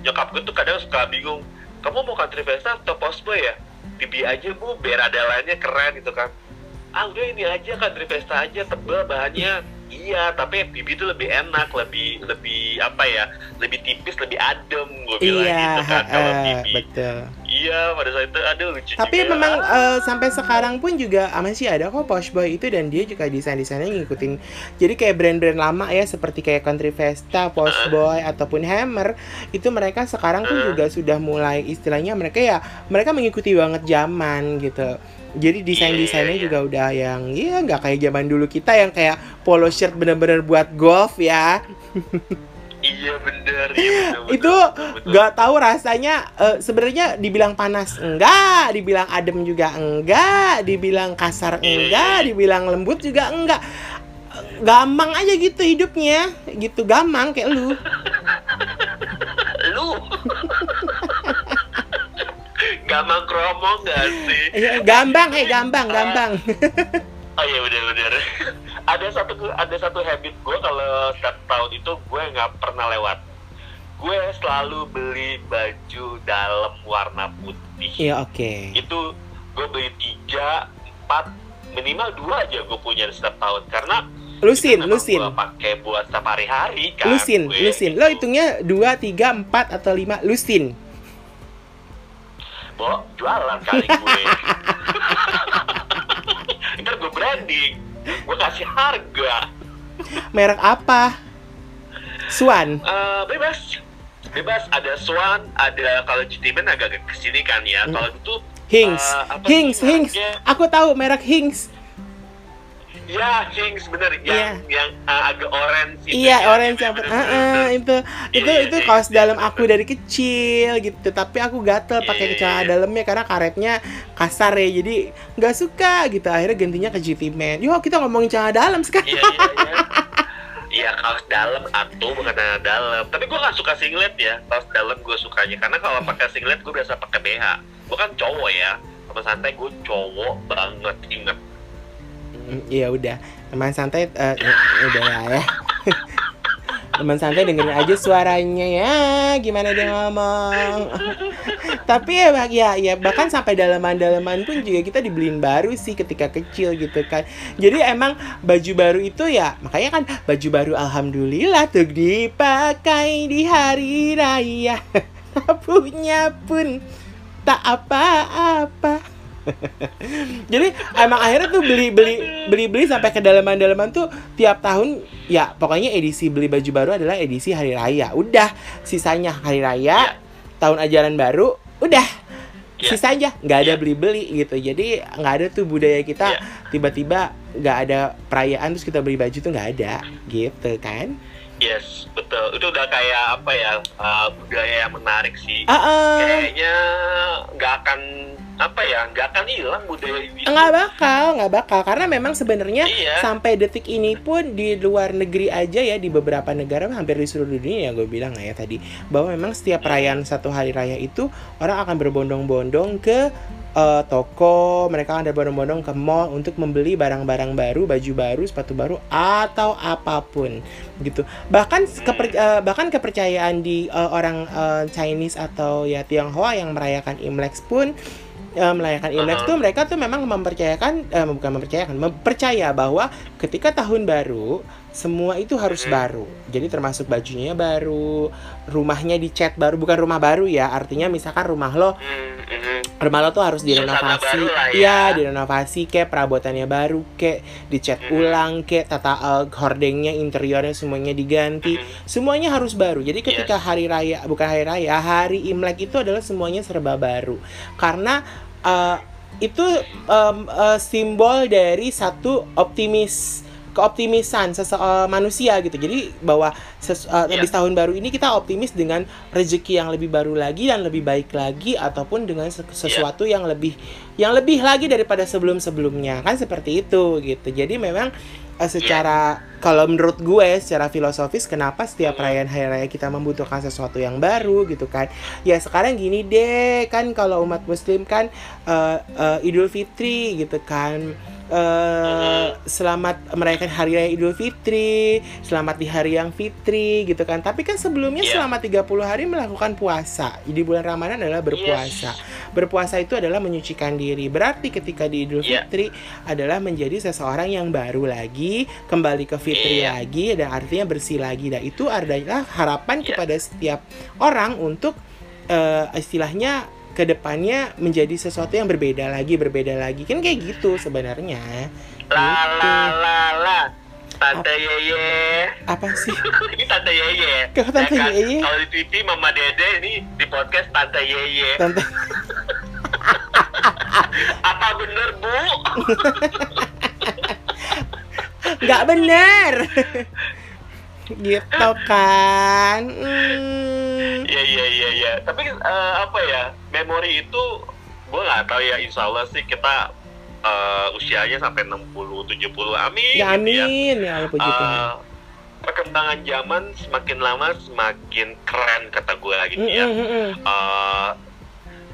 nyokap gue tuh kadang suka bingung. Kamu mau Country Fiesta atau Postboy ya? BB aja bu, biar ada line-nya keren gitu kan. Ah udah ini aja Country Fiesta aja tebel bahannya. Iya, tapi BB itu lebih enak, lebih lebih apa ya? Lebih tipis, lebih adem gue bilang
Iya,
gitu kan kalau BB.
betul.
Iya, pada saat itu aduh lucu
Tapi
juga.
memang eh, sampai sekarang pun juga ah, masih ada kok Posh Boy itu dan dia juga desain-desainnya ngikutin. Jadi kayak brand-brand lama ya seperti kayak Country Festa, Posh Boy ataupun Hammer itu mereka sekarang pun
Uh.
juga sudah mulai istilahnya mereka ya mereka mengikuti banget zaman gitu. Jadi desain-desainnya
Iya, iya,
juga udah yang ya nggak kayak zaman dulu kita yang kayak polo shirt bener-bener buat golf ya.
Iya bener, iya bener,
itu
bener,
nggak tahu rasanya eh, sebenarnya dibilang panas enggak dibilang adem juga enggak dibilang kasar
Iya,
enggak
iya.
dibilang lembut juga enggak. Gampang aja gitu hidupnya. Gitu gampang kayak lu [LAUGHS]
gampang kromong gak sih?
Gampang eh gampang gampang
oh iya bener-bener [LAUGHS] ada satu ada satu habit gue kalau setiap tahun itu gue nggak pernah lewat. Gue selalu beli baju dalam warna putih.
Ya oke.
Itu gue beli tiga empat minimal dua aja gue punya setiap tahun. Karena
lusin lusin.
gue pakai buat setiap hari-hari kan
lusin
gue
lusin.
Gitu.
lo hitungnya dua tiga empat atau lima lusin
Bo, jualan kali [LAUGHS] gue. Branding. Gue kasih harga.
Merek apa? Swan
Eh, bebas. Bebas ada Swan ada kalau Jitimen agak ke sini kan ya. Kalau itu
Hinks.
Eh, apa
Hinks
sih
Hinks.
Mereknya?
aku tahu merek Hinks
ya Hinks bener yang yang uh, agak orange itu
Iya,
ya.
orange yang
Bener, bener,
ah,
bener.
itu itu
Iya,
itu
iya,
kaos
iya,
dalam aku dari kecil gitu. Tapi aku gatel pakai
Iya,
celana
iya.
dalamnya karena karetnya kasar ya. Jadi nggak suka gitu. Akhirnya gantinya ke GT Man. Yo, kita ngomongin celana dalam sekarang.
Iya iya iya. [LAUGHS] Iya kaos dalam atau bukan celana dalam. Tapi gue gak suka singlet ya. Kaos dalam gue sukanya karena kalau pakai singlet gue biasa pakai BH. Gue kan cowok ya. Sama santai gue cowok banget inget.
Iya udah. Teman santai eh, udah lah ya. [LAUGHS] Teman santai dengerin aja suaranya ya, gimana dia ngomong. [LAUGHS] Tapi ya, ya, ya bahkan sampai dalaman-dalaman pun juga kita dibeliin baru sih ketika kecil gitu kan. Jadi emang baju baru itu ya, makanya kan baju baru alhamdulillah tuh dipakai di hari raya. [LAUGHS] Punya pun tak apa-apa. [LAUGHS] Jadi emang akhirnya tuh beli beli beli beli sampai ke dalaman-dalaman tuh tiap tahun ya pokoknya edisi beli baju baru adalah edisi hari raya. Udah sisanya hari raya, tahun ajaran baru, udah
Iya.
sisanya nggak ada
Iya.
beli-beli gitu. Jadi nggak ada tuh budaya kita tiba-tiba nggak ada perayaan terus kita beli baju tuh nggak ada gitu kan?
Yes betul. Itu udah kayak apa ya uh, budaya yang menarik sih.
Ah, ah.
Kayaknya nggak akan apa ya nggak akan hilang budaya ini.
nggak bakal nggak bakal karena memang sebenarnya
Iya.
sampai detik ini pun di luar negeri aja ya di beberapa negara hampir di seluruh dunia ya gue bilang ya tadi bahwa memang setiap perayaan satu hari raya itu orang akan berbondong-bondong ke eh, toko mereka akan berbondong-bondong ke mall untuk membeli barang-barang baru baju baru sepatu baru atau apa pun gitu bahkan keper- eh, bahkan kepercayaan di eh, orang eh, Chinese atau ya Tionghoa yang merayakan Imlek pun eh, merayakan Imlek
Uh-huh.
tuh mereka tuh memang mempercayakan eh, bukan mempercayakan mempercaya bahwa ketika tahun baru semua itu harus baru jadi termasuk bajunya baru rumahnya dicat baru bukan rumah baru ya artinya misalkan rumah lo
Hmm, mhm.
rumah lo tuh harus direnovasi
ya.
iya direnovasi kayak perabotannya baru kayak dicat
Mhm.
ulang kayak tata eh, hordengnya interiornya semuanya diganti
Mhm.
semuanya harus baru. Jadi ketika hari raya bukan hari raya, hari Imlek itu adalah semuanya serba baru. Karena uh, itu um, uh, simbol dari satu optimis keoptimisan sese uh, manusia gitu. Jadi bahwa ses, uh,
Iya.
habis tahun baru ini kita optimis dengan rezeki yang lebih baru lagi dan lebih baik lagi ataupun dengan
Iya.
se- sesuatu yang lebih yang lebih lagi daripada sebelum-sebelumnya. Kan seperti itu gitu. Jadi memang uh, secara kalau menurut gue secara filosofis kenapa setiap perayaan hari raya kita membutuhkan sesuatu yang baru gitu kan? Ya sekarang gini deh kan kalau umat muslim kan uh, uh, idul fitri gitu kan uh, selamat merayakan hari raya idul fitri selamat di hari yang fitri gitu kan tapi kan sebelumnya
Iya.
selama 30 hari melakukan puasa jadi bulan ramadan adalah berpuasa berpuasa itu adalah menyucikan diri berarti ketika di idul
Iya.
fitri adalah menjadi seseorang yang baru lagi kembali ke fitri
Iya.
lagi dan artinya bersih lagi dan itu adalah harapan
Iya.
kepada setiap orang untuk eh, istilahnya ke depannya menjadi sesuatu yang berbeda lagi berbeda lagi kan kayak gitu sebenarnya
La
Gitu.
la la la. Tante Yeye.
apa sih [LAUGHS]
ini Tante Yeye.
Kok Tante
Ya kan?
Yeye?
Kalau di TV Mama Dede ini di podcast Tante Yeye.
tante [LAUGHS]
Apa bener Bu? [LAUGHS]
nggak benar gitu kan Hmm.
Iya iya iya iya. Tapi eh, apa ya? Memori itu gue nggak tahu ya. Insya Allah sih kita eh, usianya sampai 60 70 amin.
ya
gitu ya.
amin ya Allah puji Tuhan
Eh, perkembangan zaman semakin lama semakin keren kata gue gitu ya.
Mm, mm, mm.
Eh,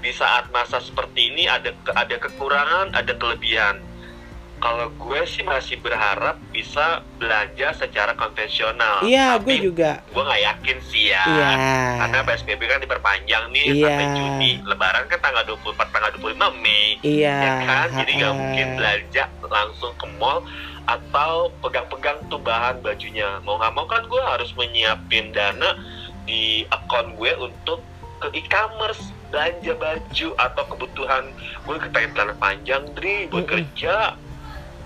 di saat masa seperti ini ada ada kekurangan, ada kelebihan. Kalau gue sih masih berharap bisa belanja secara konvensional.
iya gue juga
gue nggak yakin sih ya.
iya
Karena PSBB kan diperpanjang nih
Iya.
sampai Juni. Lebaran kan tanggal 24 tanggal 25 Mei.
iya
Ya kan? Jadi nggak mungkin belanja langsung ke mall atau pegang-pegang tuh bahan bajunya. Mau nggak mau kan gue harus menyiapin dana di akun gue untuk ke e-commerce belanja baju atau kebutuhan gue celana panjang Dri buat
Mm-mm.
kerja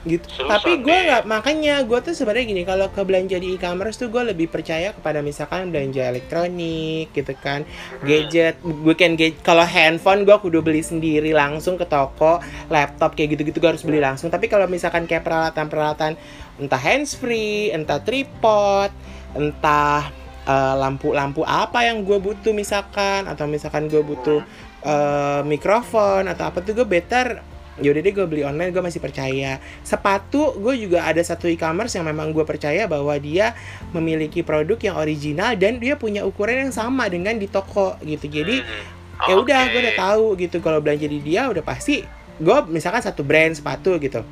gitu.
Seriusan
tapi gue
nih?
nggak makanya gue tuh sebenarnya gini kalau ke belanja di e-commerce tuh gue lebih percaya kepada misalkan belanja elektronik gitu kan gadget gue kan gadget kalau handphone gue kudu beli sendiri langsung ke toko laptop kayak gitu-gitu gue harus beli langsung. Tapi kalau misalkan kayak peralatan-peralatan entah handsfree entah tripod entah eh, lampu-lampu apa yang gue butuh misalkan atau misalkan gue butuh eh, mikrofon atau apa tuh gue better yaudah deh gue beli online gue masih percaya. Sepatu gue juga ada satu e-commerce yang memang gue percaya bahwa dia memiliki produk yang original dan dia punya ukuran yang sama dengan di toko gitu. Jadi
Hmm.
ya udah gue udah tahu gitu. Kalau belanja di dia udah pasti gue misalkan satu brand sepatu gitu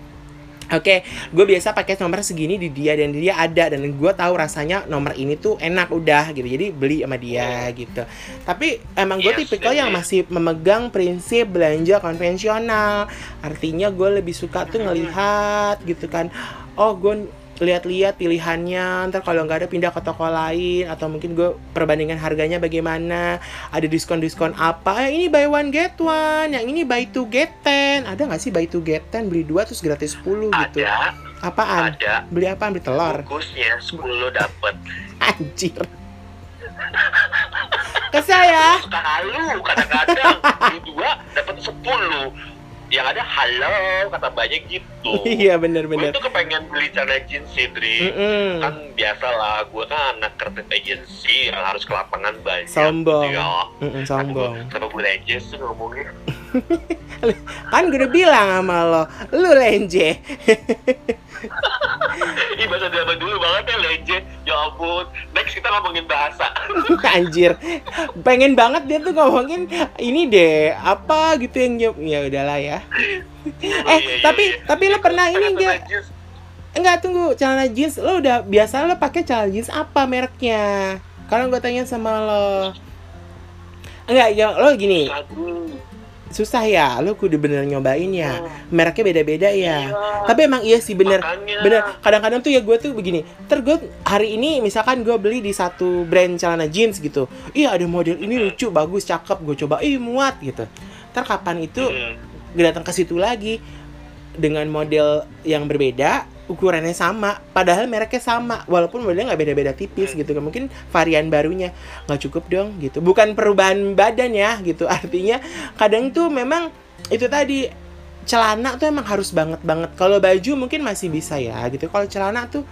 Oke, gue biasa pakai nomor segini di dia dan di dia ada dan gue tahu rasanya nomor ini tuh enak udah gitu. Jadi beli sama dia gitu. Tapi emang gue
Yes,
tipikal yang
ini.
masih memegang prinsip belanja konvensional. Artinya gue lebih suka tuh ngelihat gitu kan. Oh, gue lihat-lihat pilihannya ntar kalau nggak ada pindah ke toko lain atau mungkin gue perbandingan harganya bagaimana ada diskon-diskon apa. Yang ini buy one get one yang ini buy two get ten. Ada nggak sih buy two get ten beli dua terus gratis 10 gitu?
Ada,
apaan?
Ada.
beli apaan? Beli telur?
Bungkusnya 10 dapet. [LAUGHS]
anjir. Kesel ya?
Suka halu kadang-kadang. Beli dua dapet 10. Yang ada halo kata banyak gitu. [LAUGHS]
iya bener
Gue
bener
tuh kepengen beli celana jeans sih, Dri.
Mm-mm.
Kan biasa lah, gue kan anak kreatif agency, harus ke lapangan banyak.
Sombong.
gitu ya.
Mm-mm, sombong
Kenapa gue aja sih ngomongnya? [LAUGHS]
kan gue udah bilang sama lo lu lenje [LAUGHS] [LAUGHS]
Ih, bahasa zaman dulu banget ya, Lenje. Ya ampun. Next kita ngomongin bahasa. [LAUGHS]
anjir pengen banget dia tuh ngomongin ini deh apa gitu yang ya udahlah ya eh
Iya, iya,
tapi
iya.
tapi lo pernah ini enggak enggak tunggu celana jeans lo udah biasa lo pakai celana jeans apa mereknya kalau gue tanya sama lo enggak ya lo gini
Aduh.
Susah ya lo kudu bener nyobain ya. Mereknya beda-beda ya.
Iya.
tapi emang iya sih bener.
Makanya.
bener. Kadang-kadang tuh ya gue tuh begini ter gue hari ini misalkan gue beli di satu brand celana jeans gitu. Iya ada model ini lucu bagus cakep gue coba ih muat gitu. Ter kapan itu
Hmm.
gue datang ke situ lagi dengan model yang berbeda ukurannya sama padahal mereknya sama walaupun modelnya nggak beda-beda tipis gitu kan mungkin varian barunya nggak cukup dong gitu. Bukan perubahan badan ya gitu artinya kadang tuh memang itu tadi celana tuh emang harus banget banget. Kalau baju mungkin masih bisa ya gitu kalau celana tuh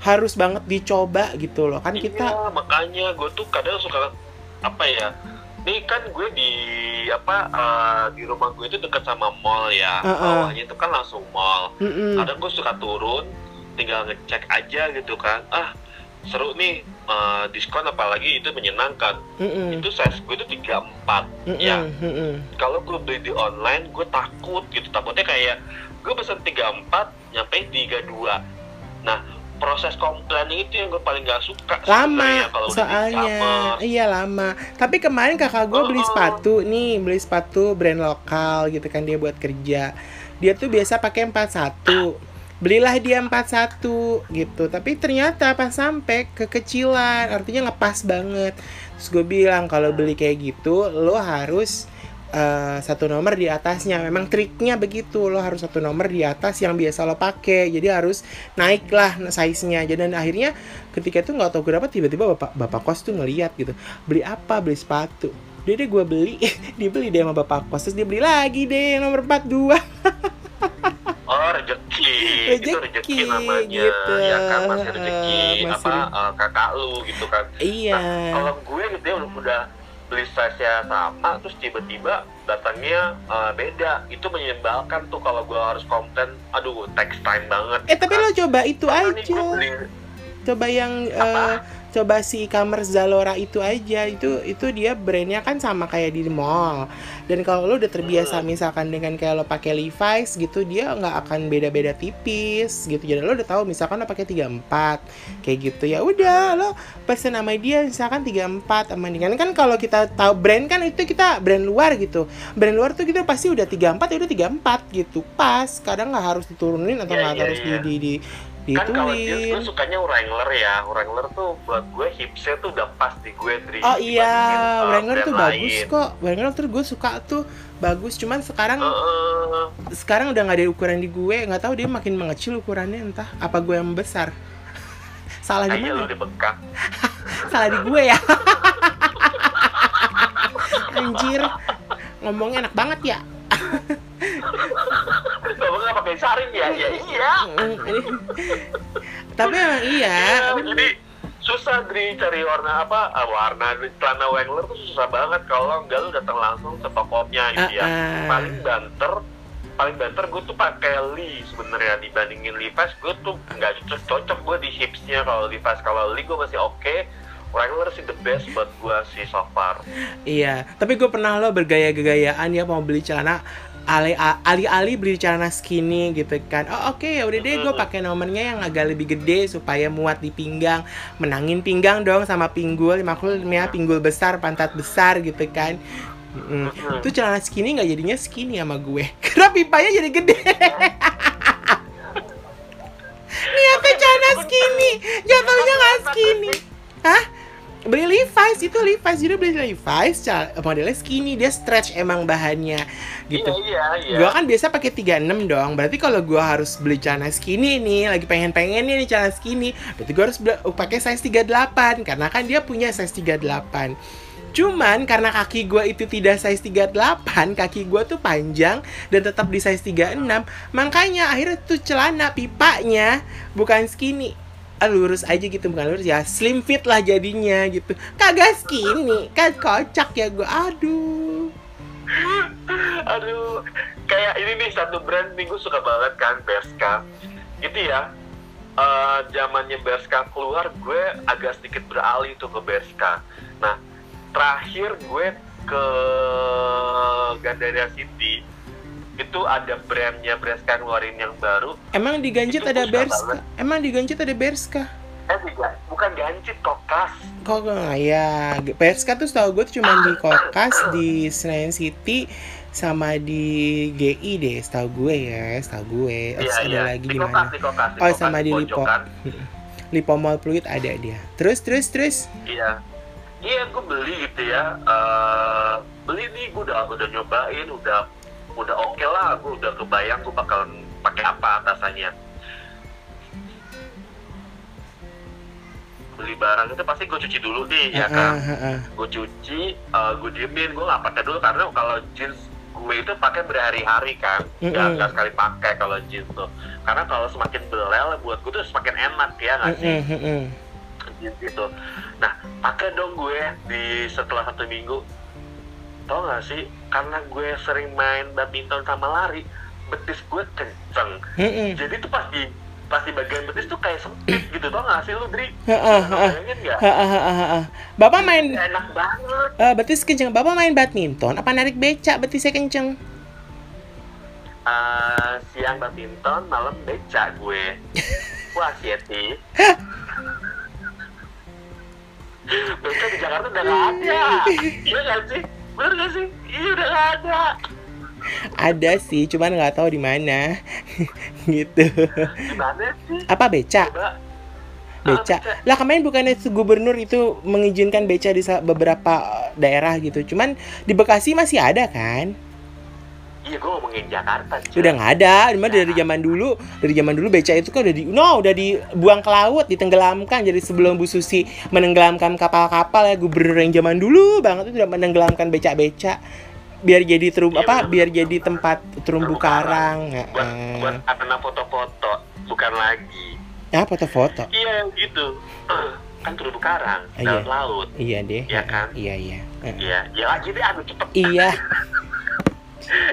harus banget dicoba gitu loh. Kan kita
Iya, makanya gue tuh kadang suka apa ya? Nih kan gue di apa eh, di rumah gue itu dekat sama mall ya.
Heeh.
Bawahnya itu kan langsung mall.
Mm-mm.
Kadang gue suka turun, tinggal ngecek aja gitu kan. Ah, seru nih eh, diskon apalagi itu menyenangkan.
Mm-mm.
Itu size gue itu 34
Mm-mm.
ya.
Mm-mm.
Kalau gue beli di online, gue takut gitu. Takutnya kayak gue pesen 34, nyampe 32. Nah, proses komplain itu yang gue paling gak suka
lama
kalau
soalnya. iya lama. Tapi kemarin kakak gue beli
Oh.
sepatu nih beli sepatu brand lokal gitu kan dia buat kerja. Dia tuh biasa pakai 41 belilah dia 41 gitu. Tapi ternyata pas sampai kekecilan artinya ngepas banget. Terus gue bilang kalau beli kayak gitu lo harus eh, satu nomor di atasnya. Memang triknya begitu lo harus satu nomor di atas yang biasa lo pakai. Jadi harus naik lah size nya dan akhirnya ketika itu nggak tahu kenapa tiba-tiba bapak bapak kos tuh ngeliat gitu beli apa? Beli sepatu. Dia deh gue beli [LAUGHS] dibeli deh sama bapak kos. Terus dia beli lagi deh yang nomor 42 [LAUGHS]
Oh rezeki, itu
Rezeki,
rezeki namanya,
gitu.
ya kan masih rezeki
Eh, masih
apa eh, kakak lu gitu kan.
iya.
Nah, kalau gue gitu ya udah, beli size-nya sama, terus tiba-tiba datangnya eh, beda, itu menyebalkan tuh kalau gue harus komplain, aduh text time banget.
eh tapi lo coba itu
Karena
aja.
beli
coba yang eh, coba si e-commerce Zalora itu aja. Itu itu dia brandnya kan sama kayak di mall. Dan kalau lo udah terbiasa misalkan dengan kayak lo pakai Levi's gitu dia nggak akan beda-beda tipis gitu. Jadi lo udah tahu misalkan lo pakai 34 kayak gitu. Ya udah lo pesen sama dia misalkan 34 sama dengan kan kalau kita tahu brand kan itu kita brand luar gitu. Brand luar tuh kita pasti udah 34 ya udah 34 gitu. Pas kadang nggak harus diturunin atau
Iya,
nggak
iya,
harus
iya.
di, di, di
kan kalau jeans gue sukanya Wrangler ya Wrangler tuh buat gue hipsnya tuh udah pas di gue Dri,
Oh iya,
uh,
Wrangler tuh bagus
lain.
kok. Wrangler tuh gue suka tuh bagus. Cuman sekarang
Heeh.
sekarang udah nggak ada ukuran di gue. Nggak tahu dia makin mengecil ukurannya entah apa gue yang besar. [LAUGHS] Salah di mana? [LAUGHS] Salah di gue ya. [LAUGHS] Anjir. Ngomongnya enak banget ya.
Pakai saring ya, ya iya.
Tapi emang iya.
Iya, jadi susah Dri cari warna apa? Ah, warna celana Wrangler tuh susah banget. Kalau enggak lu datang langsung ke tokonya gitu ya.
Ah, ah.
paling banter paling banter gue tuh pakai Lee sebenarnya. Dibandingin Levi's gue tuh nggak cocok cocok gue di hipsnya kalau Levi's. Kalau Lee gue masih oke Wrangler sih the best buat gue sih so far.
Iya, tapi gue pernah lo bergaya-gayaan ya mau beli celana alih-alih beli celana skinny gitu kan. Oh oke ya udah deh gue pakai nomornya yang agak lebih gede supaya muat di pinggang, menangin pinggang dong sama pinggul, maklumnya pinggul besar, pantat besar gitu kan. Mm. Itu celana skinny nggak jadinya skinny sama gue, [LAUGHS] karena pipanya jadi gede. [LAUGHS] Niatnya celana skinny, jatuhnya nggak skinny. Hah? Beli Levi's itu Levi's jadi beli Levi's modelnya skinny dia stretch emang bahannya gitu.
iya iya iya
Gua kan biasa pakai 36 dong. Berarti kalau gua harus beli celana skinny nih, lagi pengen-pengennya nih celana skinny, berarti gua harus pakai size 38 karena kan dia punya size 38. Cuman karena kaki gua itu tidak size 38, kaki gua tuh panjang dan tetap di size 36, makanya akhirnya tuh celana pipanya bukan skinny. Ah, lurus aja gitu bukan lurus ya. Slim fit lah jadinya gitu. Kagak skinny kan kocak ya gua. Aduh.
Aduh kayak ini nih satu brand nih gue suka banget kan Berska itu ya. Eh, zamannya Berska keluar gue agak sedikit beralih tuh ke Berska nah terakhir gue ke Gandaria City itu ada brandnya Berska ngeluarin yang baru
Emang di Ganjit ada Berska? Emang di Ganjit ada Berska?
eh tidak bukan gancit kokas
Kok nggak ya? Berska tuh setahu gue tuh cuma di Kokas, di Senayan City, sama di GI deh, setahu gue ya, setahu gue. Terus
iya
ada lagi
di kokas
mana?
kokas
Oh,
Kokas,
sama di Lipo. [LAUGHS] Lipo Mall Pluit ada dia. Terus, terus, terus.
Iya, iya gue beli gitu ya. Eh, beli nih gue udah udah nyobain, udah udah oke lah. Gue udah kebayang gue bakalan pakai apa atasannya. Beli barang itu pasti gue cuci dulu nih, ya kan. Gue cuci, eh, gue diemin, gue nggak pakai dulu karena kalau jeans gue itu pakai berhari-hari kan, nggak sekali pakai kalau jeans tuh. Karena kalau semakin belel buat gue tuh semakin enak ya nggak sih?
Mm-mm.
gitu. Nah, pakai dong gue di setelah satu minggu. Tau gak sih, karena gue sering main badminton sama lari, betis gue kenceng.
Mm-mm.
Jadi tuh pas di pas di bagian betis tuh kayak sempit gitu, tau gak sih lu, Dri? Bayangin.
Bapak main
Enak banget.
eh, betis kenceng. Bapak main badminton apa narik beca betisnya kenceng?
Eh, siang badminton, malam beca gue. [LAUGHS] Wah, Sieti. [LAUGHS] beca di Jakarta udah gak ada. Iya gak sih? Bener gak sih? Iya udah gak ada.
Ada sih, cuman nggak tahu di mana. [LAUGHS] gitu.
Gimana sih?
Apa beca?
Coba.
Beca. Lah kemarin bukannya gubernur itu mengizinkan beca di beberapa daerah gitu. Cuman di Bekasi masih ada kan?
Iya, gue ngomongin Jakarta. cuy.
Udah nggak ada. Cuma dari zaman dulu, dari zaman dulu beca itu kan udah di no, udah dibuang ke laut, ditenggelamkan. Jadi sebelum Bu Susi menenggelamkan kapal-kapal ya gubernur yang zaman dulu banget itu udah menenggelamkan beca-beca biar jadi terum
Iya,
apa
bener.
biar jadi tempat terumbu
Terumbu karang.
karang.
Buat, buat arena foto-foto, bukan lagi.
Ah, foto-foto.
Iya, gitu. [CLEARS THROAT] kan terumbu karang,
Iya.
dalam laut.
Iya deh.
Iya kan?
Iya, iya.
Iya, ya lagi deh, aduh cepet.
Iya. [LAUGHS]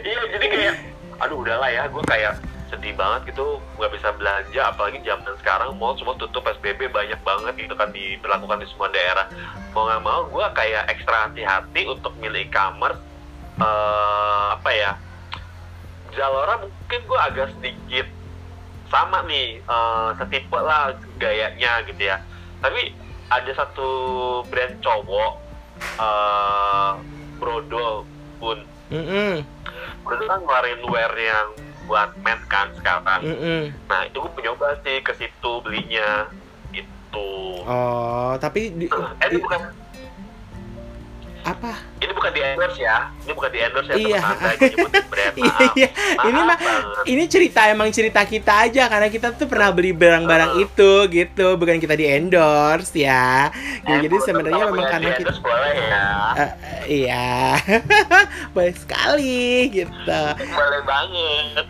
iya, jadi kayak, aduh udahlah ya, gue kayak sedih banget gitu nggak bisa belanja apalagi zaman sekarang mall semua tutup PSBB banyak banget gitu kan diberlakukan di semua daerah. Mau nggak mau gue kayak ekstra hati-hati untuk milih e-commerce eh, apa ya Zalora mungkin gue agak sedikit sama nih eh, setipe lah gayanya gitu ya. Tapi ada satu brand cowok eh Brodo pun.
Mm-mm.
Brodo kan ngeluarin wear yang buat men kan sekarang.
Mm-mm.
Nah itu gue penyoba sih ke situ belinya itu.
Oh, tapi di,
Eh ini
i-
bukan
apa?
ini bukan di endorse ya, ini bukan di endorse ya
Iya.
teman [LAUGHS]
Iya,
maaf.
iya. Ini mah ini cerita emang cerita kita aja karena kita tuh pernah beli barang-barang
Oh.
itu gitu, bukan kita di endorse ya.
Eh,
jadi sebenarnya memang karena kita
boleh ya,
Eh, iya. [LAUGHS] Baik sekali gitu.
boleh banget.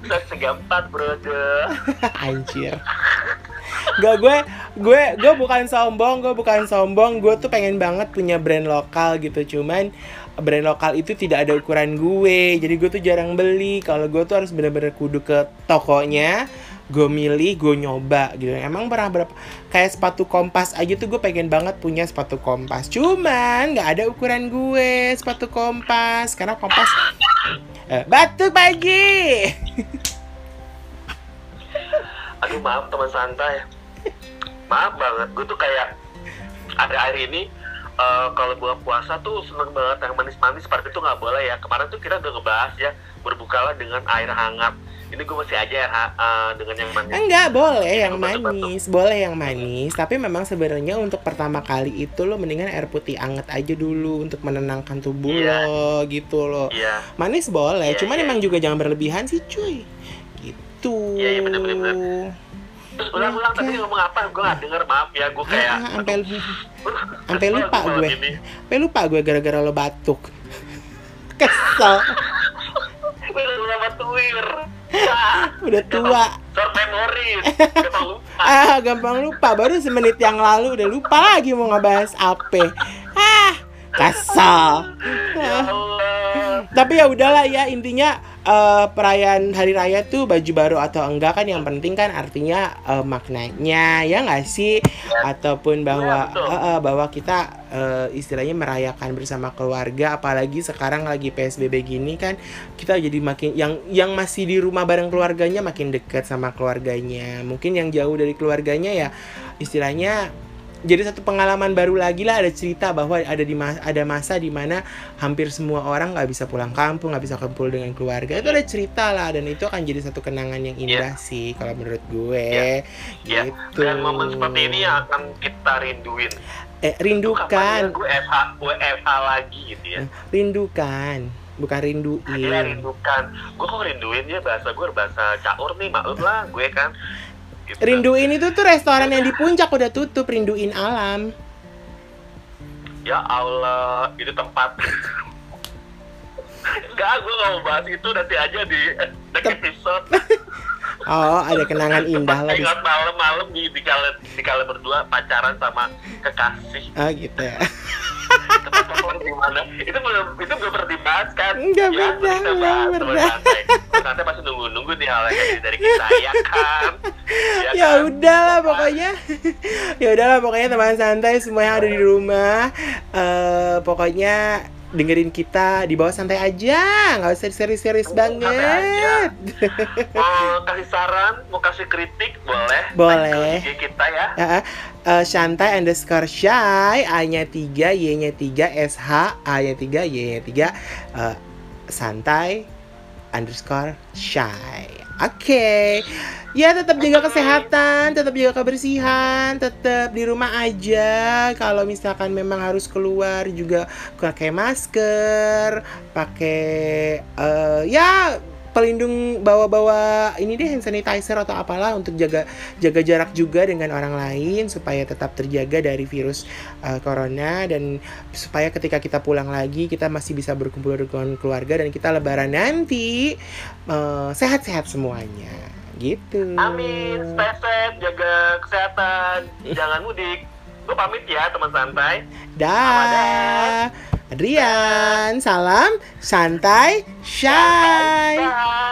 Bisa segampat brother. [LAUGHS]
Anjir. Gak gue gue gue bukan sombong gue bukan sombong. Gue tuh pengen banget punya brand lokal gitu. Cuman brand lokal itu tidak ada ukuran gue. Jadi gue tuh jarang beli. Kalau gue tuh harus bener-bener kudu ke tokonya gue milih gue nyoba gitu. Emang pernah berapa kayak sepatu kompas aja tuh gue pengen banget punya sepatu kompas. Cuman nggak ada ukuran gue sepatu kompas. Karena kompas eh, batuk pagi [LAUGHS]
Aduh maaf teman santai. Maaf banget, gue tuh kayak ada hari ini eh, kalau buka puasa tuh seneng banget yang manis-manis seperti itu nggak boleh ya. Kemarin tuh kita udah ngebahas ya berbukalah dengan air hangat. Ini gue masih aja ha- eh, dengan yang manis.
Enggak, boleh yang
Batuk-batuk.
manis, boleh yang manis. Tapi memang sebenarnya untuk pertama kali itu lo mendingan air putih anget aja dulu untuk menenangkan tubuh
Iya.
lo gitu lo.
Iya,
Manis boleh,
Iya,
cuman
iya.
emang juga jangan berlebihan sih, cuy. Gitu.
Iya, iya, bener-bener, bener. terus ulang-ulang
Oke.
tadi ngomong apa? Gue nggak denger maaf ya. Gue kayak
Ah, sampai
aduh,
sampai
kesel
lupa gue. sampai lupa gue gara-gara lo batuk. [LAUGHS] Kesel,
Gue udah lama tuir. Wah, [LAUGHS]
udah tua.
short memory. [LAUGHS] Gampang lupa.
Ah, gampang lupa. Baru semenit yang lalu udah lupa lagi mau ngebahas apa. Ah, kesel.
Ya Allah.
Tapi ya udahlah ya intinya eh, perayaan hari raya tuh baju baru atau enggak kan yang penting kan artinya eh, maknanya ya nggak sih ataupun bahwa
Iya, betul.
eh, eh, bahwa kita eh, istilahnya merayakan bersama keluarga apalagi sekarang lagi PSBB gini kan kita jadi makin yang yang masih di rumah bareng keluarganya makin dekat sama keluarganya mungkin yang jauh dari keluarganya ya istilahnya jadi satu pengalaman baru lagi lah ada cerita bahwa ada di mas- ada masa di mana hampir semua orang nggak bisa pulang kampung nggak bisa kumpul dengan keluarga. Itu ada cerita lah dan itu akan jadi satu kenangan yang indah sih kalau menurut gue.
Ya,
gitu.
Dan momen seperti ini yang akan kita rinduin.
eh
ya?
Rindukan
gue FH, gue FH lagi gitu ya.
rindukan. Bukan
Akhirnya
rinduin
rindukan. Gue kok rinduin ya? Bahasa gue bahasa caur nih, maklum lah gue kan. Gitu.
rinduin itu tuh restoran yang di puncak udah tutup rinduin alam
Ya Allah, itu tempat. Enggak, gue gak mau bahas itu nanti aja di next episode. [LAUGHS]
oh ada kenangan indah lah
Ingat malam-malam di di kalian di kalian berdua pacaran sama kekasih.
ah gitu ya
Tempat tempat di mana? Itu belum itu belum pernah dibahas kan?
Enggak,
ya, kita bahas. Teman santai pasti nunggu-nunggu nih hal yang dari kita ya kan?
ya
kan?
udahlah pokoknya [LAUGHS] ya udahlah pokoknya teman santai semua yang ada di rumah eh pokoknya dengerin kita di bawah santai aja nggak usah serius-serius
Santai
banget [LAUGHS]
Mau kasih saran, mau kasih kritik boleh.
Boleh.
Ke kita ya.
Ya, eh, Shantai underscore shy A-nya 3, Y-nya 3, SH A-nya 3, Y-nya 3 eh, Santai underscore shy Oke Ya tetap jaga kesehatan, tetap jaga kebersihan, tetap di rumah aja. Kalau misalkan memang harus keluar juga pakai masker, pakai eh, ya pelindung bawa-bawa ini deh hand sanitizer atau apalah untuk jaga jaga jarak juga dengan orang lain supaya tetap terjaga dari virus uh, corona dan supaya ketika kita pulang lagi kita masih bisa berkumpul dengan keluarga dan kita lebaran nanti uh, sehat-sehat semuanya gitu.
Amin, stay safe, jaga kesehatan, jangan mudik. Gue pamit ya teman santai.
Dah. Adrian. Salam santai, shy.
Bye.